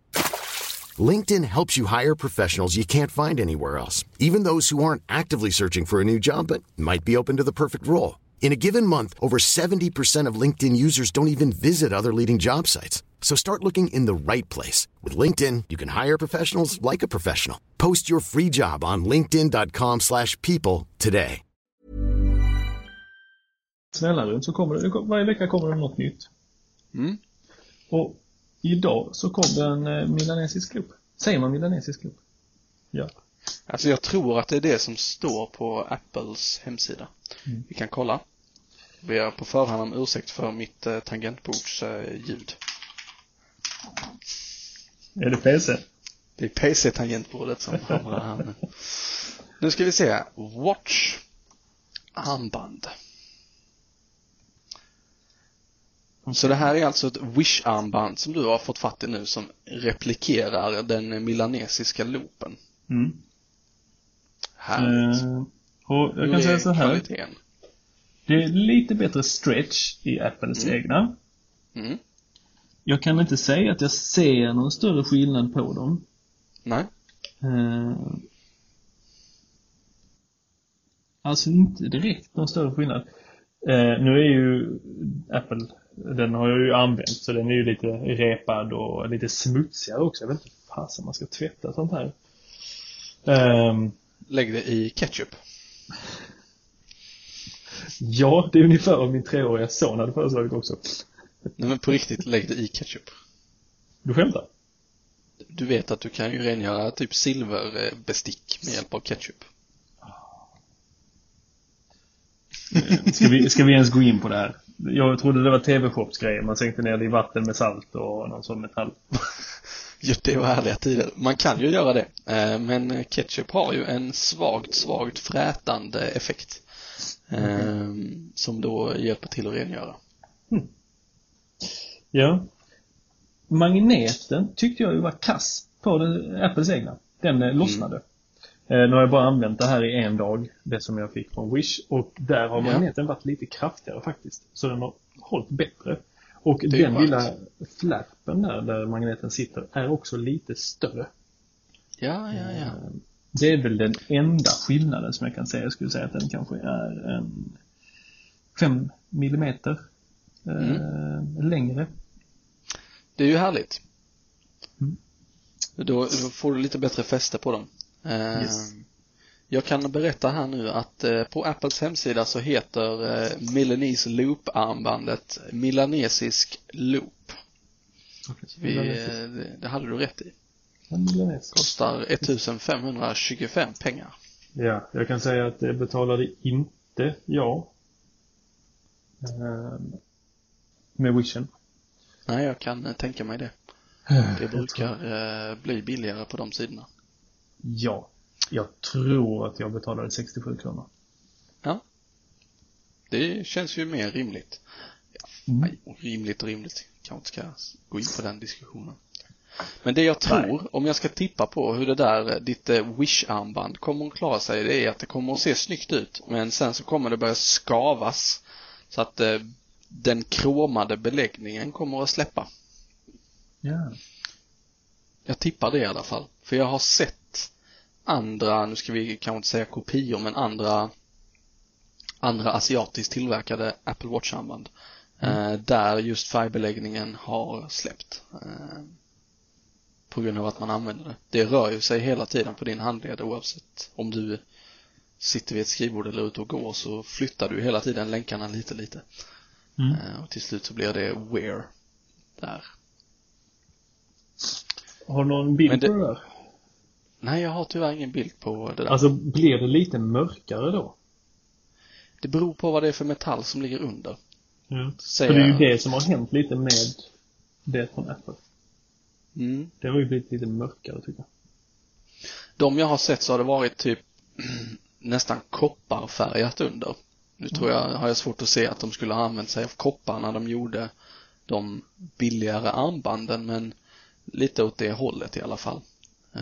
LinkedIn helps you hire professionals you can't find anywhere else, even those who aren't actively searching for a new job but might be open to the perfect role. In a given month, over 70% of LinkedIn users don't even visit other leading job sites. So start looking in the right place. With LinkedIn, you can hire professionals like a professional. Post your free job on linkedin.com/people slash people today. snälla runt så kommer det, det, kom- varje vecka kommer det något nytt. Mm. Och idag så kom det en eh, milanesisk loop. Säger man milanesisk loop? Ja. Alltså jag tror att det är det som står på Apples hemsida. Mm. Vi kan kolla. Ber på förhand om ursäkt för mitt eh, tangentbords eh. Är det PC? Det är PC-tangentbordet som hamrar här nu. Nu ska vi se. Watch. Armband. Så det här är alltså ett Wish-armband som du har fått fatt i nu som replikerar den milanesiska loopen. Mm. Härligt. Eh, och jag kan säga så här. kvaliteten? Det är lite bättre stretch i Apples egna. Mm. Jag kan inte säga att jag ser någon större skillnad på dem. Nej. Eh, alltså inte direkt någon större skillnad. Eh, nu är ju Apple, den har jag ju använt så den är ju lite repad och lite smutsigare också. Jag vet inte fasen man ska tvätta sånt här. Ehm, Lägg det i ketchup. ja, det är ungefär vad min treåriga son hade föreslagit också. Nej men på riktigt, lägg det i ketchup. Du skämtar? Du vet att du kan ju rengöra typ silverbestick med hjälp av ketchup. Ska vi, ska vi ens gå in på det här? Jag trodde det var TV-shops-grejer. Man sänkte ner det i vatten med salt och någon sån metall. Ja, det var härliga tider. Man kan ju göra det. eh, Men ketchup har ju en svagt, svagt frätande effekt. eh, Som då hjälper till att rengöra. Ja. Magneten tyckte jag ju var kass på den, Apples egna. Den eh, lossnade. Eh, nu har jag bara använt det här i en dag, det som jag fick från Wish. Och där har Ja. magneten varit lite kraftigare faktiskt. Så den har hållit bättre. Och den skönt. lilla flappen där, där magneten sitter, är också lite större. Ja, ja, ja. Det är väl den enda skillnaden som jag kan säga. Jag skulle säga att den kanske är en 5 millimeter eh, längre. Det är ju härligt. Mm. Då, då får du lite bättre fäste på dem. Eh, Yes. Jag kan berätta här nu att eh, på Apples hemsida så heter eh, Milanese Loop-armbandet Milanesisk Loop. Vi, eh, det, hade du rätt i. Kostar 1525 pengar. Ja, jag kan säga att det betalade inte jag. Ehm, med wishen. Nej, jag kan tänka mig det. Det brukar bli billigare på de sidorna. Ja. Jag tror att jag betalade 67 kronor. Ja. Det känns ju mer rimligt. Ja, Mm. nej, rimligt och rimligt. Kanske inte ska gå in på den diskussionen. Men det jag tror, om jag ska tippa på hur det där, eh, ditt eh, Wish-armband kommer att klara sig, det är att det kommer att se snyggt ut. Men sen så kommer det börja skavas. Så att eh, den kromade beläggningen kommer att släppa. Ja. Jag tippar det i alla fall. För jag har sett andra, nu ska vi kanske inte säga kopior, men andra andra asiatiskt tillverkade Apple Watch-armband. Eh, där just färgbeläggningen har släppt. Eh, på grund av att man använder det. Det rör ju sig hela tiden på din handled oavsett om du sitter vid ett skrivbord eller ute och går så flyttar du hela tiden länkarna lite lite. Mm. Eh, och till slut så blir det wear där. Har någon bild på det där? Nej, jag har tyvärr ingen bild på det där. Alltså, blir det lite mörkare då? Det beror på vad det är för metall som ligger under. Mm. Säger För det är ju det som har hänt lite med det från Apple. Mm. Det har ju blivit lite mörkare tycker jag. De jag har sett så har det varit typ nästan kopparfärgat under. Nu tror jag, har jag svårt att se att de skulle ha använt sig av koppar när de gjorde de billigare armbanden men lite åt det hållet i alla fall. Eh,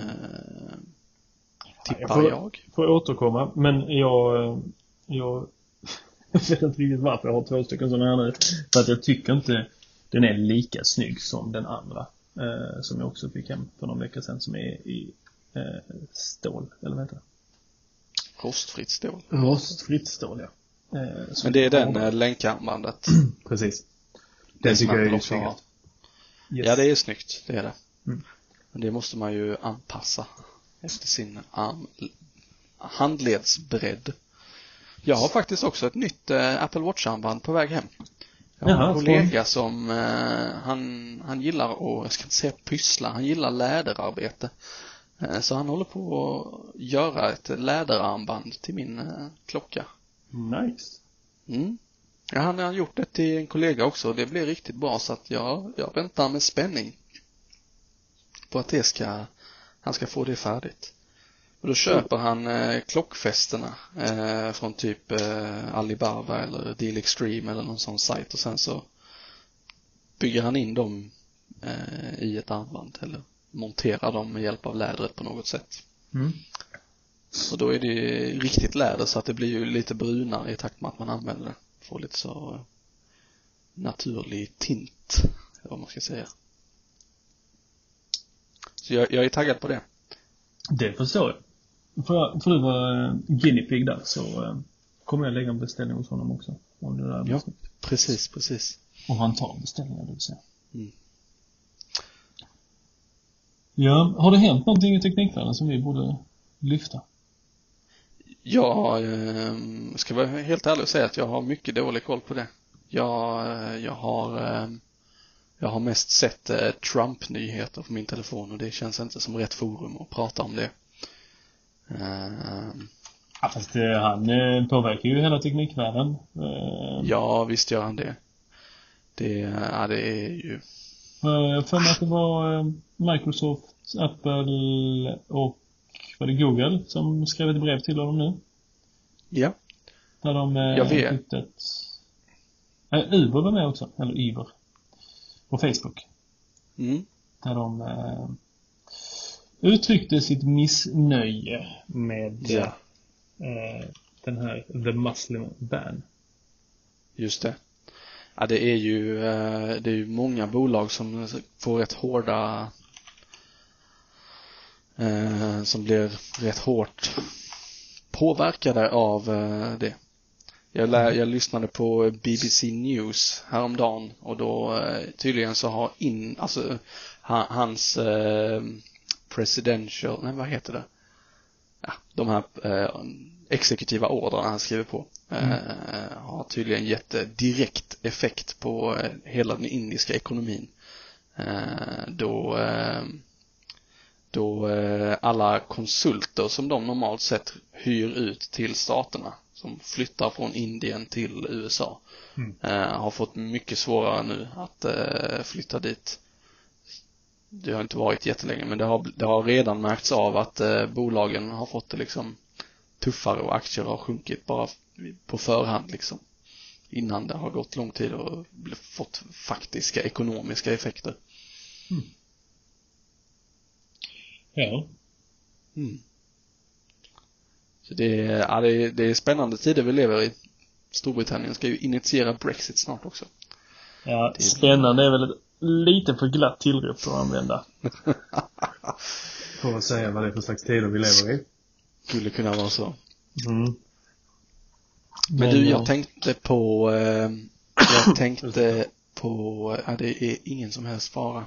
tippar Jag får- jag. Får återkomma, men jag, jag vet inte riktigt varför jag har två stycken sådana här nu. För att jag tycker inte den är lika snygg som den andra. Eh, som jag också fick hem för någon vecka sedan som är i eh, stål, eller vad heter det? Rostfritt stål. Rostfritt stål, ja. Eh, Men det är den eh, länkarmbandet. Precis. Den Den tycker jag är snyggast. Ja, det är snyggt. Det är det. Mm. Men det måste man ju anpassa efter sin arm, handledsbredd. Jag har faktiskt också ett nytt eh, Apple Watch-armband på väg hem. Jag har en kollega som, eh, han, han gillar att, jag ska inte säga pyssla, han gillar läderarbete. Eh, så han håller på att göra ett läderarmband till min eh, klocka. Nice. Mm. Ja, han har gjort det till en kollega också och det blir riktigt bra så att jag, jag väntar med spänning på att det ska, han ska få det färdigt. Och då köper han eh, klockfästena eh, från typ eh, Alibaba eller Deal Extreme eller någon sån sajt och sen så bygger han in dem eh, i ett armband eller monterar dem med hjälp av lädret på något sätt. Mm. Och då är det ju riktigt läder så att det blir ju lite brunare i takt med att man använder det. Får lite så naturlig tint, eller vad man ska säga. Så jag, jag är taggad på det. Det förstår jag. För, för du var eh, guinea pig där så eh, kommer jag lägga en beställning hos honom också. Om det där Ja. Precis, precis. Om han tar beställningar, det vill säga. Mm. Ja, har det hänt någonting i Teknikvärlden som vi borde lyfta? Jag eh, ska vara helt ärlig och säga att jag har mycket dålig koll på det. Jag, eh, jag har eh, jag har mest sett eh, Trump-nyheter på min telefon och det känns inte som rätt forum att prata om det. Eh, Ja, fast eh, han eh, påverkar ju hela teknikvärlden. Eh, Ja, visst gör han det. Det, ja, det är ju, för- För mig att det var Microsoft, Apple och var det Google som skrev ett brev till honom nu. ja, Där de Jag vet. ett... Uber var med också, eller Uber. På Facebook. mm, Där de eh, uttryckte sitt missnöje med Ja. eh, den här The Muslim Ban. just det. Ja, det är ju, eh, det är ju många bolag som får rätt hårda, eh, som blir rätt hårt påverkade av eh, det. Jag, lär, jag lyssnade på BBC News häromdagen och då eh, tydligen så har in, alltså ha, hans eh, presidential, nej vad heter det? Ja, de här eh, exekutiva orderna han skriver på eh, har tydligen gett eh, direkt effekt på eh, hela den indiska ekonomin. Eh, då eh, då eh, alla konsulter som de normalt sett hyr ut till staterna som flyttar från Indien till USA eh, har fått mycket svårare nu att eh, flytta dit. Det har inte varit jättelänge men det har, det har redan märkts av att eh, bolagen har fått det liksom tuffare och aktier har sjunkit bara på förhand liksom. Innan det har gått lång tid och fått faktiska ekonomiska effekter. Ja. Mm. Så det är, ja, det, är, det är spännande tider vi lever i. Storbritannien ska ju initiera Brexit snart också. Ja, spännande är väl ett lite för glatt tillrop för att använda. för att säga vad det är för slags tider vi lever i. Skulle kunna vara så. Mm. Men du, eh, jag tänkte på, eh, jag tänkte på, ja det är ingen som helst fara.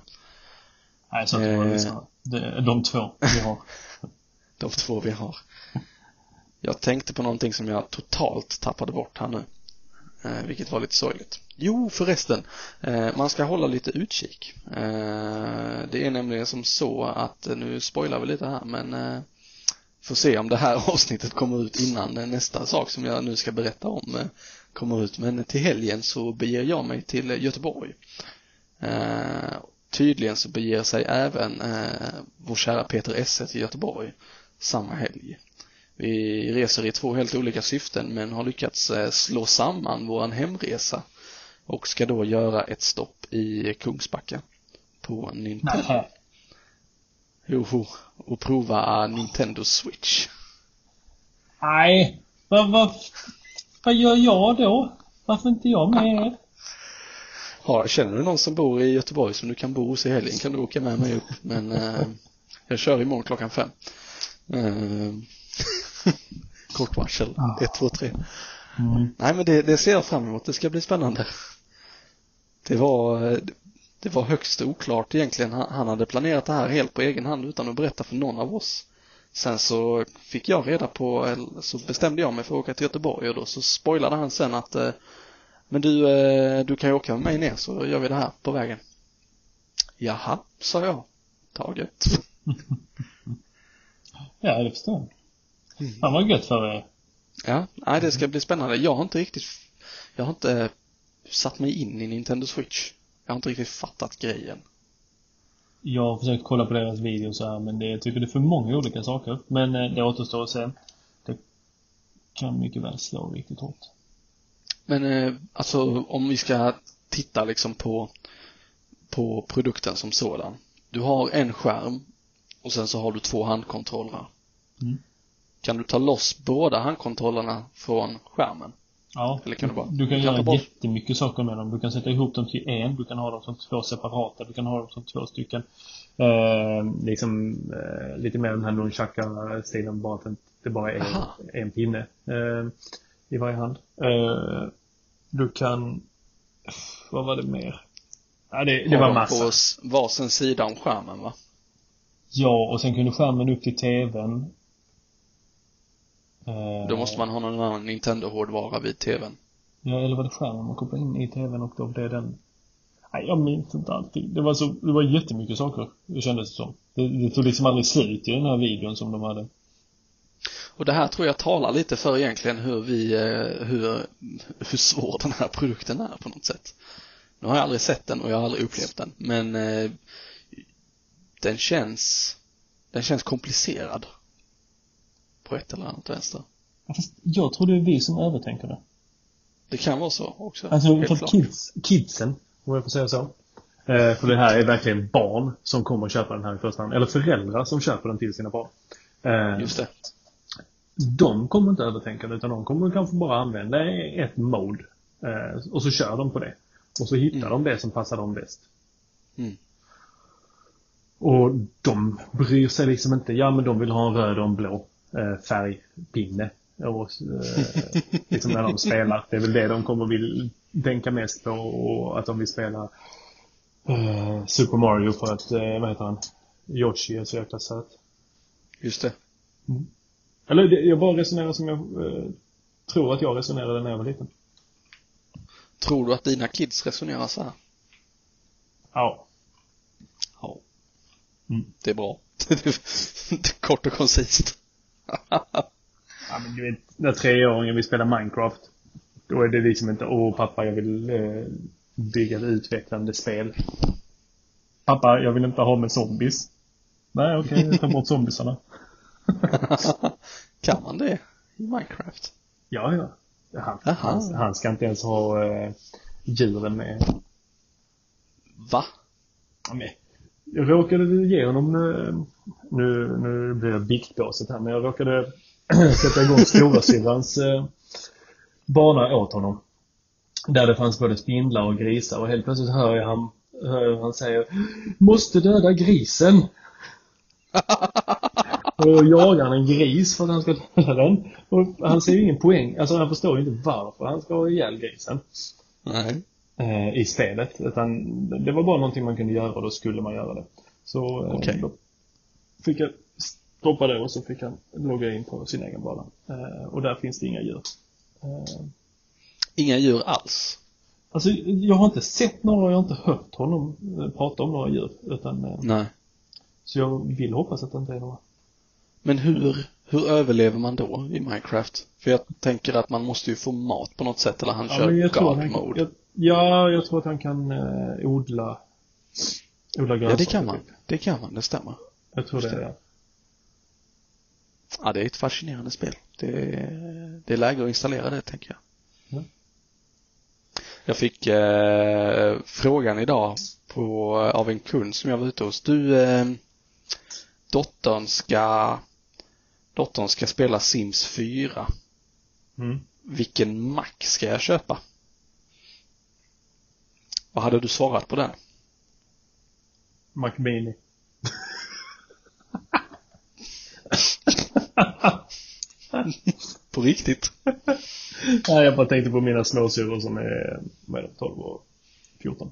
Nej, så att det var eh. Det- De två vi har. De två vi har. Jag tänkte på någonting som jag totalt tappade bort här nu. Eh, vilket var lite sorgligt. Jo, förresten. Eh, man ska hålla lite utkik. Eh, det är nämligen som så att, eh, nu spoilar vi lite här, men eh, får se om det här avsnittet kommer ut innan nästa sak som jag nu ska berätta om eh, kommer ut. Men till helgen så beger jag mig till Göteborg. Eh, tydligen så beger sig även eh, vår kära Peter Esse till Göteborg samma helg. Vi reser i två helt olika syften men har lyckats eh, slå samman våran hemresa och ska då göra ett stopp i Kungsbacka på Nintendo. Joho, och prova Nintendo Switch. Nej. Vad, vad, vad gör jag då? Varför inte jag med er? Har, känner du någon som bor i Göteborg som du kan bo hos i helgen kan du åka med mig upp. Men eh, jag kör imorgon klockan fem. Eh, kort varsel. Ett, två, tre. Mm. Nej men det, det ser jag fram emot. Det ska bli spännande. Det var, det var högst oklart egentligen. Han, hade planerat det här helt på egen hand utan att berätta för någon av oss. Sen så fick jag reda på, så bestämde jag mig för att åka till Göteborg och då så spoilade han sen att eh, men du, eh, du kan ju åka med mig ner så gör vi det här på vägen. Jaha, sa jag. Taget. Ja, det förstår jag. Fan vad gött för er. Ja, nej det ska bli spännande. Jag har inte riktigt, jag har inte satt mig in i Nintendo Switch. Jag har inte riktigt fattat grejen. Jag har försökt kolla på deras videos här men det, jag tycker det är för många olika saker. Men eh, det återstår att se. Det kan mycket väl slå riktigt hårt. Men eh, alltså om vi ska titta liksom på, på produkten som sådan. Du har en skärm och sen så har du två handkontroller. Mm. Kan du ta loss båda handkontrollerna från skärmen? Ja, Eller kan du bara- du kan kan göra bort- jättemycket saker med dem. Du kan sätta ihop dem till en, du kan ha dem som två separata, du kan ha dem som två stycken. Eh, liksom eh, lite mer den här nunchaka-stilen, bara att det bara är Aha. en pinne eh, i varje hand. Eh, du kan... Vad var det mer? Ja, det, det var massa. På varsin sida om skärmen va? Ja, och sen kunde skärmen upp till TVn. Eh, Då måste man ha någon annan Nintendo-hårdvara vid TVn. Ja, eller var det skärmen man kopplade in i TVn och då blev den... Nej, jag minns inte allting. Det var så, det var jättemycket saker, det kändes det som. Det, det tog liksom aldrig slut i den här videon som de hade. Och det här tror jag talar lite för egentligen hur vi, eh, hur, hur svår den här produkten är på något sätt. Nu har jag aldrig sett den och jag har aldrig upplevt den, men eh, den känns, den känns komplicerad. På ett eller annat vänster. Ja, Fast jag tror det är vi som övertänker det. Det kan vara så också. Alltså, för kids, kidsen, om jag får säga så. Eh, för det här är verkligen barn som kommer att köpa den här i första hand. Eller föräldrar som köper den till sina barn. Eh, Just det. De kommer inte övertänka det, utan de kommer kanske bara använda ett mode. Eh, och så kör de på det. Och så hittar Mm. de det som passar dem bäst. Mm. Och de bryr sig liksom inte, ja men de vill ha en röd och en blå färgpinne. Och, eh, liksom när de spelar. Det är väl det de kommer vill tänka mest på och att de vill spela eh, Super Mario för att, eh, vad heter han? Yoshi är så jäkla söt. Just det. Eller det, jag bara resonerar som jag eh, tror att jag resonerade när jag var liten. Tror du att dina kids resonerar så här? Ja. Ja. Mm. Det är bra. Kort och koncist. Ja, men du vet, när treåringen vill spela Minecraft. Då är det liksom inte, åh pappa jag vill eh, bygga ett utvecklande spel. Pappa, jag vill inte ha med zombies. Nej, okej, okay, ta bort zombiesarna. kan man det i Minecraft? Ja, ja. Han, han, han ska inte ens ha eh, djuren med. Va? Men, jag råkade ge honom, eh, nu, nu blir det biktbåset här, men jag råkade sätta igång storasyrrans eh, bana åt honom. Där det fanns både spindlar och grisar och helt plötsligt hör jag han, hör jag han säger Måste döda grisen! och då jagar han en gris för att han ska döda den. Och han ser ju ingen poäng, alltså han förstår ju inte varför han ska ha ihjäl grisen Nej eh, i spelet. Utan det var bara någonting man kunde göra och då skulle man göra det. Så eh, Okej. då fick jag stoppa det och så fick han logga in på sin egen bana. Eh, och där finns det inga djur. Eh, Inga djur alls? alltså jag har inte sett några, jag har inte hört honom eh, prata om några djur. Utan, eh, Nej. så jag vill hoppas att det inte är några. Men hur, hur överlever man då i Minecraft? För jag tänker att man måste ju få mat på något sätt eller han Ja, kör God han, mode. jag, ja, jag tror att han kan eh, odla Odla Ja, grönsaker. det kan man. Det kan man, det stämmer. Jag tror det, Just det. ja. Ja, det är ett fascinerande spel. Det är, det är läge att installera det, tänker jag. Ja. Jag fick eh, frågan idag på, av en kund som jag var ute hos. Du, eh, dottern ska, dottern ska spela Sims 4. Mm. Vilken Mac ska jag köpa? Vad hade du svarat på det? Mac Mini. På riktigt? Nej, jag bara tänkte på mina småsyrror som är, vad är det, 12 och 14.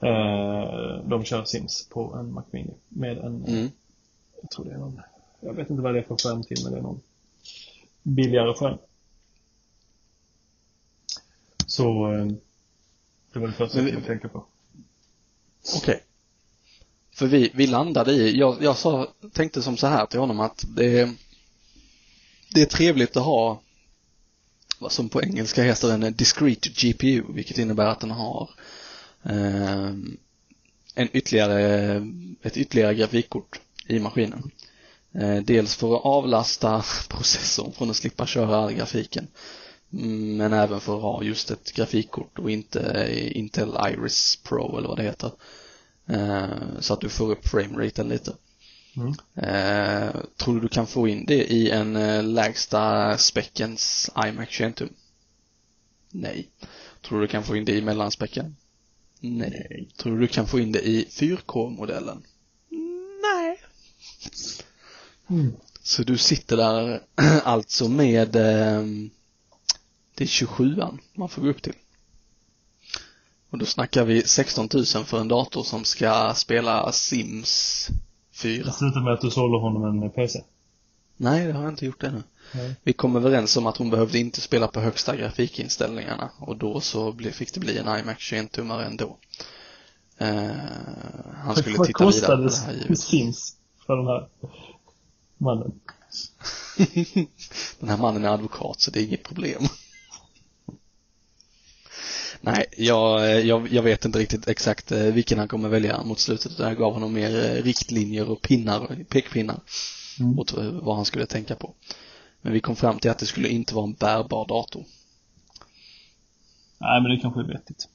Eh, de kör Sims på en Mac Mini med en, Mm. jag tror det är någon, jag vet inte vad det är för skärm till, men det är någon billigare skärm. Så, eh, det var det första jag vi- kom tänka på. Okej. För vi, vi landade i, jag, jag sa, tänkte som så här till honom att det är, det är trevligt att ha vad som på engelska heter en discrete GPU, vilket innebär att den har eh, en ytterligare, ett ytterligare grafikkort i maskinen. Eh, dels för att avlasta processorn från att slippa köra all grafiken. Men även för att ha just ett grafikkort och inte Intel Iris Pro eller vad det heter. Eh, Så att du får upp frameraten lite. Mm. Eh, tror du du kan få in det i en eh, lägsta späckens iMac 21 tum? Nej. Tror du du kan få in det i mellanspäcken? Nej. Tror du du kan få in det i 4K-modellen? Nej. Mm. Så du sitter där alltså med eh, det är 27an man får gå upp till. Och då snackar vi 16 000 för en dator som ska spela Sims 4. Det slutar med att du sålde honom en PC. Nej, det har jag inte gjort ännu. Nej. Vi kom överens om att hon behövde inte spela på högsta grafikinställningarna och då så fick det bli en iMac 21-tummare ändå. Eh, han skulle Vad titta vidare på det här givetvis. Sims för den här mannen? Den här mannen är advokat så det är inget problem. Nej, jag, jag, jag vet inte riktigt exakt eh, vilken han kommer välja mot slutet. Jag gav honom mer eh, riktlinjer och pinnar, pekpinnar Mm. åt eh, vad han skulle tänka på. Men vi kom fram till att det skulle inte vara en bärbar dator. Nej, men det kanske är vettigt.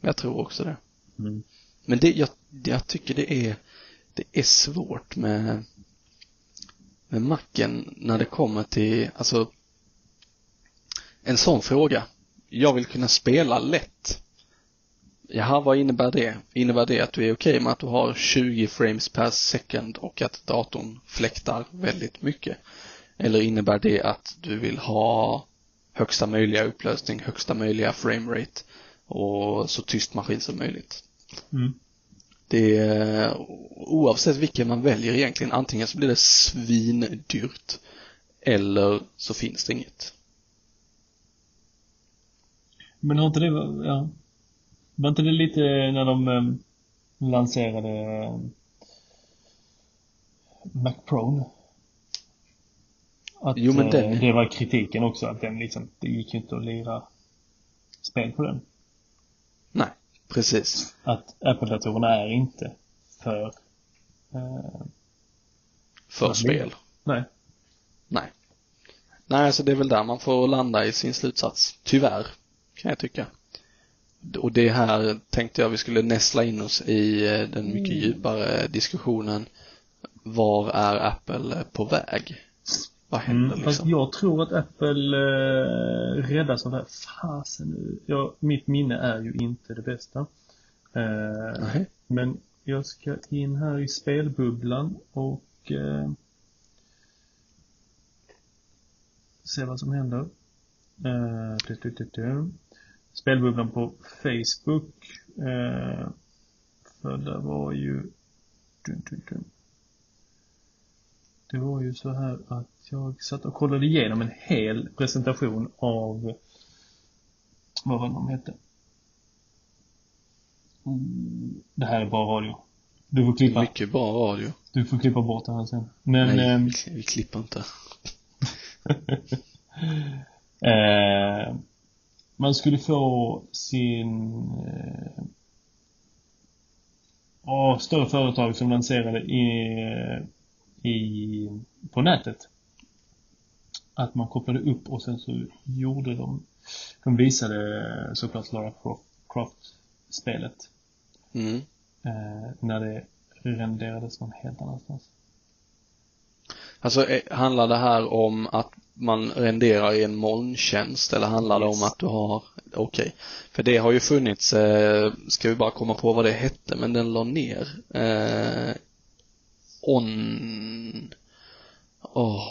Jag tror också det. Mm. Men det, jag, jag tycker det är, det är svårt med, med macken när det kommer till, alltså, en sån fråga. Jag vill kunna spela lätt. Jaha, vad innebär det? Innebär det att du är okej med att du har 20 frames per second och att datorn fläktar väldigt mycket? Eller innebär det att du vill ha högsta möjliga upplösning, högsta möjliga framerate och så tyst maskin som möjligt? Mm. Det är oavsett vilken man väljer egentligen, antingen så blir det svindyrt eller så finns det inget. Men har inte det, ja. Var inte det lite när de um, lanserade um, Mac Pro? Att Jo, men eh, den- det var kritiken också, att den liksom, det gick ju inte att lira spel på den. Nej, precis. Att Apple-datorerna är inte för eh, För spel. Nej. Nej. Nej, alltså det är väl där man får landa i sin slutsats. Tyvärr, kan jag tycka. Och det här tänkte jag vi skulle nästla in oss i eh, den mycket djupare diskussionen. Var är Apple på väg? Vad händer Mm, liksom? jag tror att Apple eh, räddas av det här. Fasen. Ja, mitt minne är ju inte det bästa. Eh, Nej. Men jag ska in här i spelbubblan och eh, se vad som händer. Eh, du, du, du, du. Spelbubblan på Facebook. Eh, för det var ju... Du, du, du. Det var ju så här att jag satt och kollade igenom en hel presentation av vad var det de hette? Mm, Det här är bara radio. Du får klippa, Mycket bra radio. du får klippa bort det här sen. Men Nej, vi, vi klipper inte. eh, man skulle få sin eh, större företag som lanserade i, i, på nätet. Att man kopplade upp och sen så gjorde de, de visade såklart Lara Croft, Croft-spelet. Mm. Eh, när det renderades någon helt annanstans. Alltså, eh, handlar det här om att man renderar i en molntjänst eller handlar det Yes. om att du har, okej. För det har ju funnits, eh, ska vi bara komma på vad det hette, men den la ner. Eh, on, åh.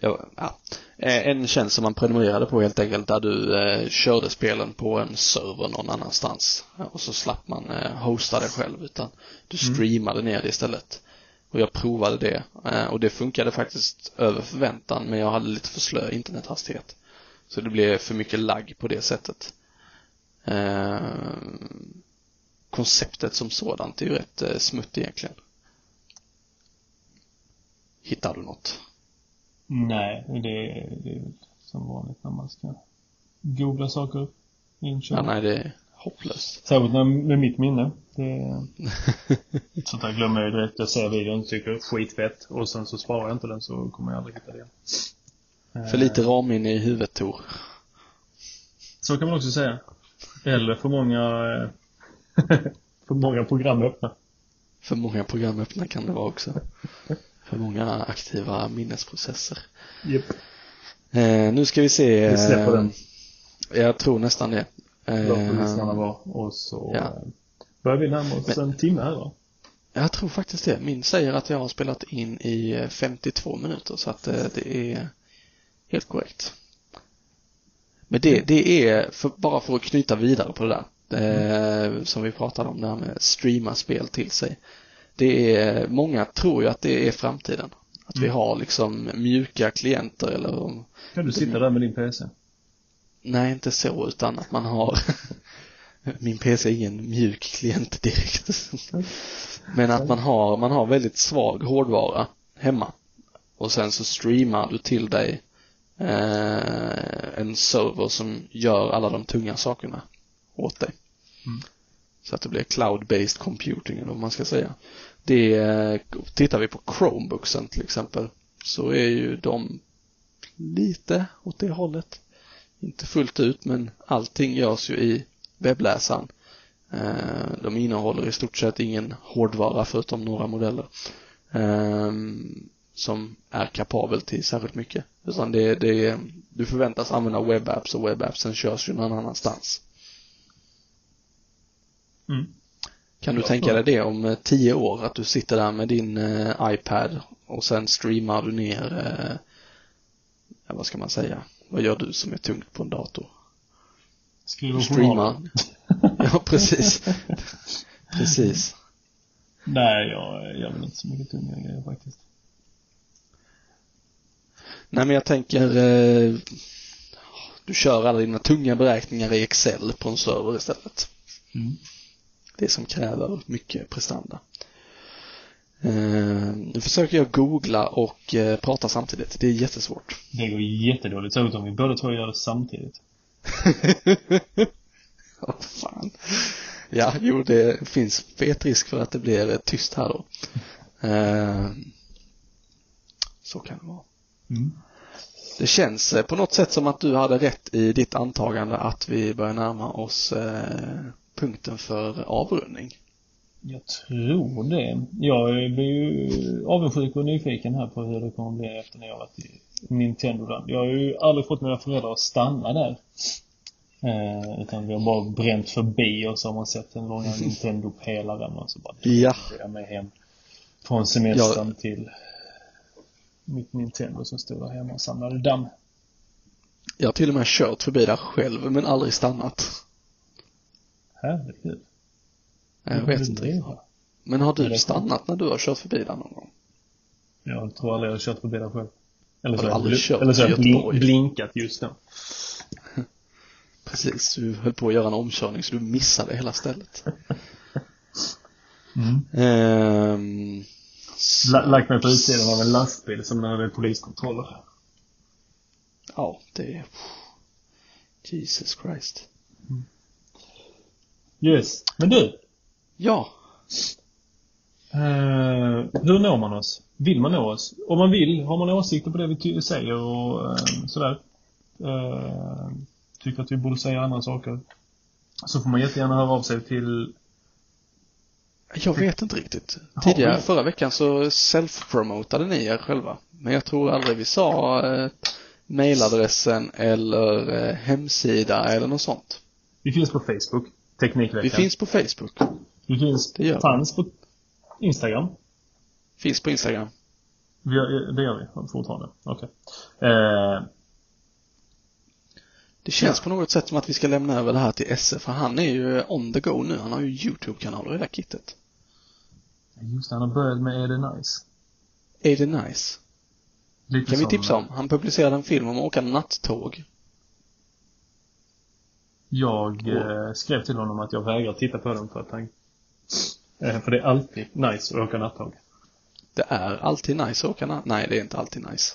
Ja, ja. Eh, En tjänst som man prenumererade på helt enkelt där du eh, körde spelen på en server någon annanstans. Och så slapp man eh, hosta det själv utan du streamade ner det istället. Och jag provade det eh, och det funkade faktiskt över förväntan men jag hade lite för slö internethastighet. Så det blev för mycket lagg på det sättet. Eh, konceptet som sådant är ju rätt eh, smutt egentligen. Hittar du något? Nej, det, är- det är som vanligt när man ska googla saker. Inkörda. Ja, nej, det hopplöst. Särskilt när, med mitt minne. Det, sånt där glömmer jag ju direkt. Jag ser videon och tycker skitfett. Och sen så sparar jag inte den så kommer jag aldrig hitta det igen. För lite ramminne i huvudet Tor. Så kan man också säga. Eller för många eh, för många program öppna. För många program öppna kan det vara också. För många aktiva minnesprocesser. Japp. Eh, nu ska vi se. Vi släpper eh, den. Jag tror nästan det. Låt Eh, lyssnarna vara. Och så ja. eh, börjar vi närma oss en timme här då. Jag tror faktiskt det. Min säger att jag har spelat in i eh, 52 minuter så att eh, det är helt korrekt. Men det, det är, för, bara för att knyta vidare på det där, eh, som vi pratade om, det här med streama spel till sig. Det är, många tror ju att det är framtiden. Att vi har liksom mjuka klienter eller Kan du sitta där med din PC? Nej inte så utan att man har min PC är ingen mjuk klient direkt. Men att man har, man har väldigt svag hårdvara hemma. Och sen så streamar du till dig eh, en server som gör alla de tunga sakerna åt dig. Så att det blir cloud-based computing eller vad man ska säga. Det, eh, tittar vi på Chromebooksen till exempel så är ju de lite åt det hållet. Inte fullt ut men allting görs ju i webbläsaren. Eh, De innehåller i stort sett ingen hårdvara förutom några modeller. ehm, Som är kapabel till särskilt mycket. Utan det, det, du förväntas använda webapps och webappsen körs ju någon annanstans. Mm. Kan du Ja, tänka dig det om eh, tio år, att du sitter där med din eh, iPad och sen streamar du ner, eh, vad ska man säga, vad gör du som är tungt på en dator? Skriver streamar. ja, precis. precis. Nej, jag gör väl inte så mycket tunga grejer faktiskt. Nej, men jag tänker, eh, du kör alla dina tunga beräkningar i Excel på en server istället. Mm. Det som kräver mycket prestanda. Eh, nu försöker jag googla och eh, prata samtidigt. Det är jättesvårt. Det går jättedåligt, särskilt om vi båda två gör det samtidigt. Vad fan. Ja, jo, det finns fet risk för att det blir eh, tyst här då. Så kan det vara. Mm. Det känns på något sätt som att du hade rätt i ditt antagande att vi börjar närma oss punkten för avrundning. Jag tror det. Jag blir ju avundsjuk och nyfiken här på hur det kommer bli efter när jag varit i Nintendo-land. Jag har ju aldrig fått mina föräldrar att stanna där. Eh, utan vi har bara bränt förbi och så har man sett den långa Nintendo-pelaren och så bara Ja. jag med hem från semestern till mitt Nintendo som stod där hemma och samlade damm. Jag har till och med kört förbi där själv men aldrig stannat. Herregud. Jag vet inte? Men har du stannat när du har kört förbi där någon gång? Jag tror aldrig jag har kört förbi där själv. Eller Har så du har jag, bl- kört eller så har jag blin- blinkat just då. Precis, du höll på att göra en omkörning så du missade hela stället. Mm. Ehm, Lagt mig på utsidan av en lastbil som när det är poliskontroller. Ja, det är... Jesus Christ. Yes. Men du. Ja, Eh, hur når man oss? Vill man nå oss? Om man vill, har man åsikter på det vi säger och eh, sådär. Eh, tycker att vi borde säga andra saker. Så får man jättegärna höra av sig till jag vet inte riktigt. Tidigare, förra veckan så self-promotade ni er själva. Men jag tror aldrig vi sa eh, mailadressen eller eh, hemsida eller något sånt. Vi finns på Facebook. Teknikveckan. Vi finns på Facebook. Vi finns, Det gör fanns på Instagram. Finns på Instagram. Vi gör, det gör vi fortfarande. Okej. Eh, Det känns Ja. på något sätt som att vi ska lämna över det här till Esse för han är ju on the go nu. Han har ju YouTube-kanal och hela kittet. just det, han har börjat med Är det nice? Är det nice? Lite Kan vi tipsa om? Han publicerade en film om att åka nattåg. Jag eh, skrev till honom att jag vägrar titta på den för att han... Eh, för det är alltid nice att åka nattåg. Det är alltid nice att åka nattåg. Nej, det är inte alltid nice.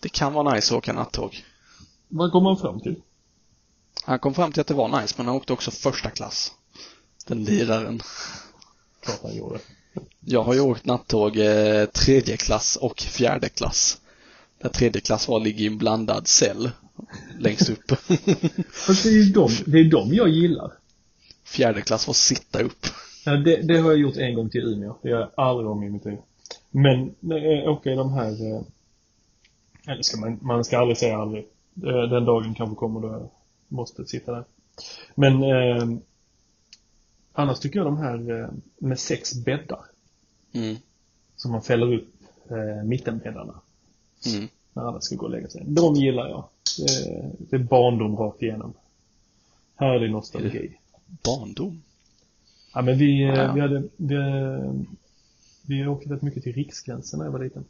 Det kan vara nice att åka nattåg. Vad kommer man fram till? Han kom fram till att det var nice, men han åkte också första klass. Den liraren. Klart han gjorde. Jag har ju åkt nattåg eh, tredje klass och fjärde klass. Där tredje klass var ligger i en blandad cell. Längst upp. Fast det är ju de, det är de jag gillar. Fjärde klass var sitta upp. Ja, det, det har jag gjort en gång till Umeå. Det gör jag aldrig om i mitt liv. Men äh, åka i de här... Eh, eller ska man, man ska aldrig säga aldrig. Eh, den dagen kanske kommer då jag måste sitta där. Men eh, annars tycker jag de här eh, med sex bäddar. Mm. Som man fäller upp eh, mittenbäddarna. Mm. När alla ska gå och lägga sig. De gillar jag. Eh, det är barndom rakt igenom. Härlig nostalgi. Barndom. Ja, men vi, eh, Ja. vi hade, vi, eh, vi åkte rätt mycket till Riksgränsen när jag var liten.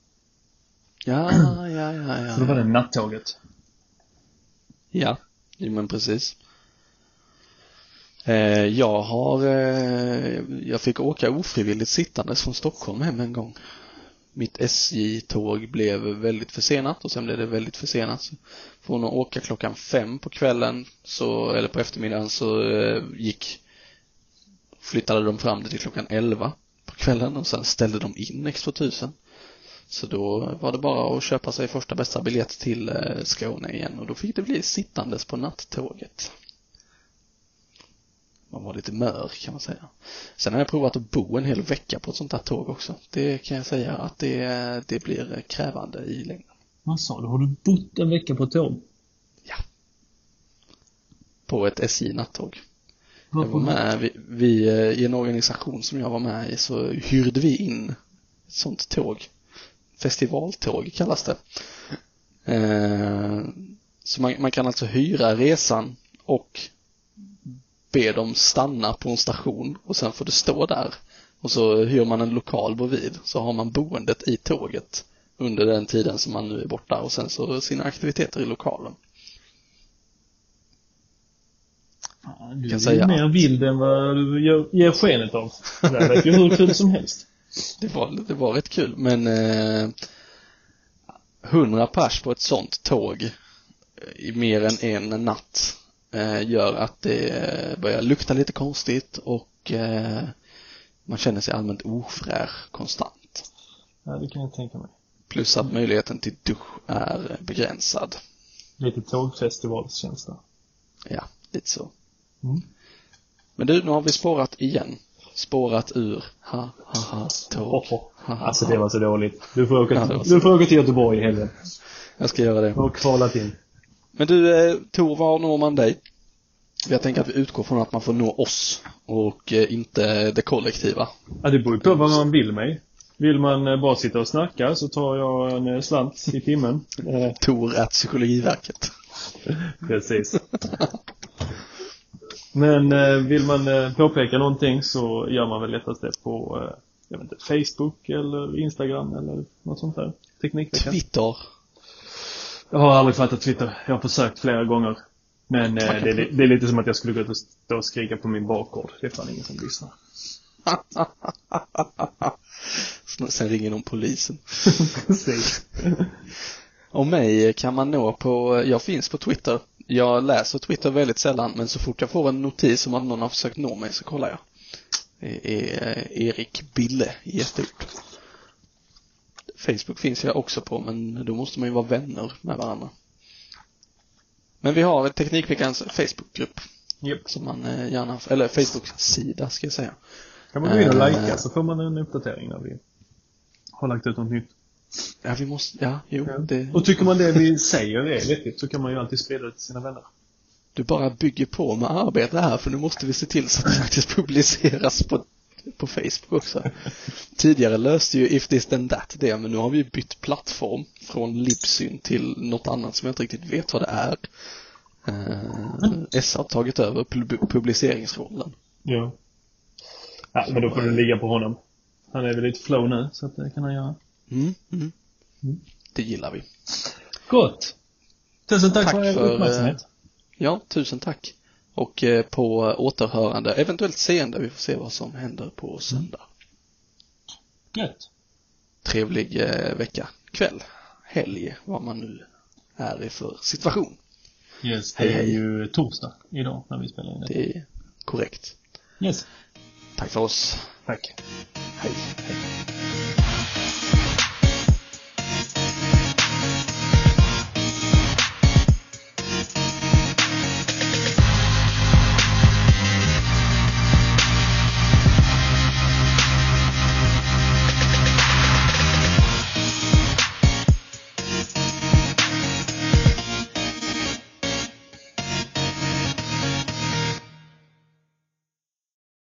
Ja, ja, ja, ja. Så då var det nattåget. Ja, jo, men precis. Eh, jag har, eh, jag fick åka ofrivilligt sittandes från Stockholm hem en gång. Mitt SJ-tåg blev väldigt försenat och sen blev det väldigt försenat. Så Från att åka klockan fem på kvällen så, eller på eftermiddagen så eh, gick, flyttade de fram det till klockan elva på kvällen och sen ställde de in X2000. Så då var det bara att köpa sig första bästa biljett till eh, Skåne igen och då fick det bli sittandes på nattåget. Man var lite mör kan man säga. Sen har jag provat att bo en hel vecka på ett sånt här tåg också. Det kan jag säga att det, det blir krävande i längden. Vad sa du? Har du bott en vecka på ett tåg? På ett SJ-nattåg. Jag var med, vi, vi, eh, i en organisation som jag var med i så hyrde vi in ett sånt tåg. Festivaltåg kallas det. Eh, så man, man kan alltså hyra resan och be dem stanna på en station och sen får du stå där. Och så hyr man en lokal bredvid så har man boendet i tåget under den tiden som man nu är borta och sen så sina aktiviteter i lokalen. Ja, Du Kan är säga mer allt. vild än vad du ger, skenet av. Det lät ju hur kul som helst. Det var, det var rätt kul men eh, 100 pers på ett sånt tåg i mer än en natt gör att det eh, börjar lukta lite konstigt och eh, man känner sig allmänt ofräsch konstant. Ja, det kan jag tänka mig. Plus att möjligheten till dusch är begränsad. Lite tågfestivalskänsla. Ja, lite så. Mm. Men du, nu har vi spårat igen. Spårat ur ha, ha, ha, tåg. Oh, oh. Ha, ha, Alltså det var så dåligt. Du får åka Ja, till, du får åka till Göteborg i helgen. Jag ska göra det. Och kvalat in. Men du, eh, Tor, var når man dig? Jag tänker att vi utgår från att man får nå oss och eh, inte det kollektiva. Ja, det beror ju på vad man vill mig. Vill man eh, bara sitta och snacka så tar jag en slant i timmen. Tor at Psykologiverket. Precis. Men vill man påpeka någonting så gör man väl lättast det på jag vet inte, Facebook eller Instagram eller något sånt där. Teknikveckan. Twitter. Jag har aldrig fattat Twitter. Jag har försökt flera gånger. Men eh, det, är, det är lite som att jag skulle gå ut och stå och skrika på min bakgård. Det är fan ingen som lyssnar. Sen ringer någon polisen. Precis. Och mig kan man nå på, jag finns på Twitter. Jag läser Twitter väldigt sällan men så fort jag får en notis om att någon har försökt nå mig så kollar jag. Det är eh, Erik Bille i ett ord. Facebook finns jag också på men då måste man ju vara vänner med varandra. Men vi har Teknikveckans Facebookgrupp Japp. som man eh, gärna, eller Facebook-sida ska jag säga. Kan man gå in och Eh. likea så får man en uppdatering när vi har lagt ut något nytt. Ja, vi måste, ja, jo, det, Och tycker man det vi säger är vettigt så kan man ju alltid sprida det till sina vänner. du bara bygger på med arbete här för nu måste vi se till så att det faktiskt publiceras på, på Facebook också. Tidigare löste ju If This Then That det, men nu har vi bytt plattform från Libsyn till något annat som jag inte riktigt vet vad det är. Uh, S har tagit över pub- publiceringsrollen. Ja. Ja, men då får det ligga på honom. Han är väl lite flow nu, så att det kan han göra. Mm, mm. Det gillar vi. Gott! Tusen tack, Tack för er för, uppmärksamhet. Ja, tusen tack. Och eh, på återhörande, eventuellt seende, vi får se vad som händer på söndag. Gött. Trevlig eh, vecka, kväll, helg, vad man nu är i för situation. Yes, Hej, det är hej. ju torsdag idag när vi spelar in det. Det är korrekt. Yes. Tack för oss. Tack. Hej. hej.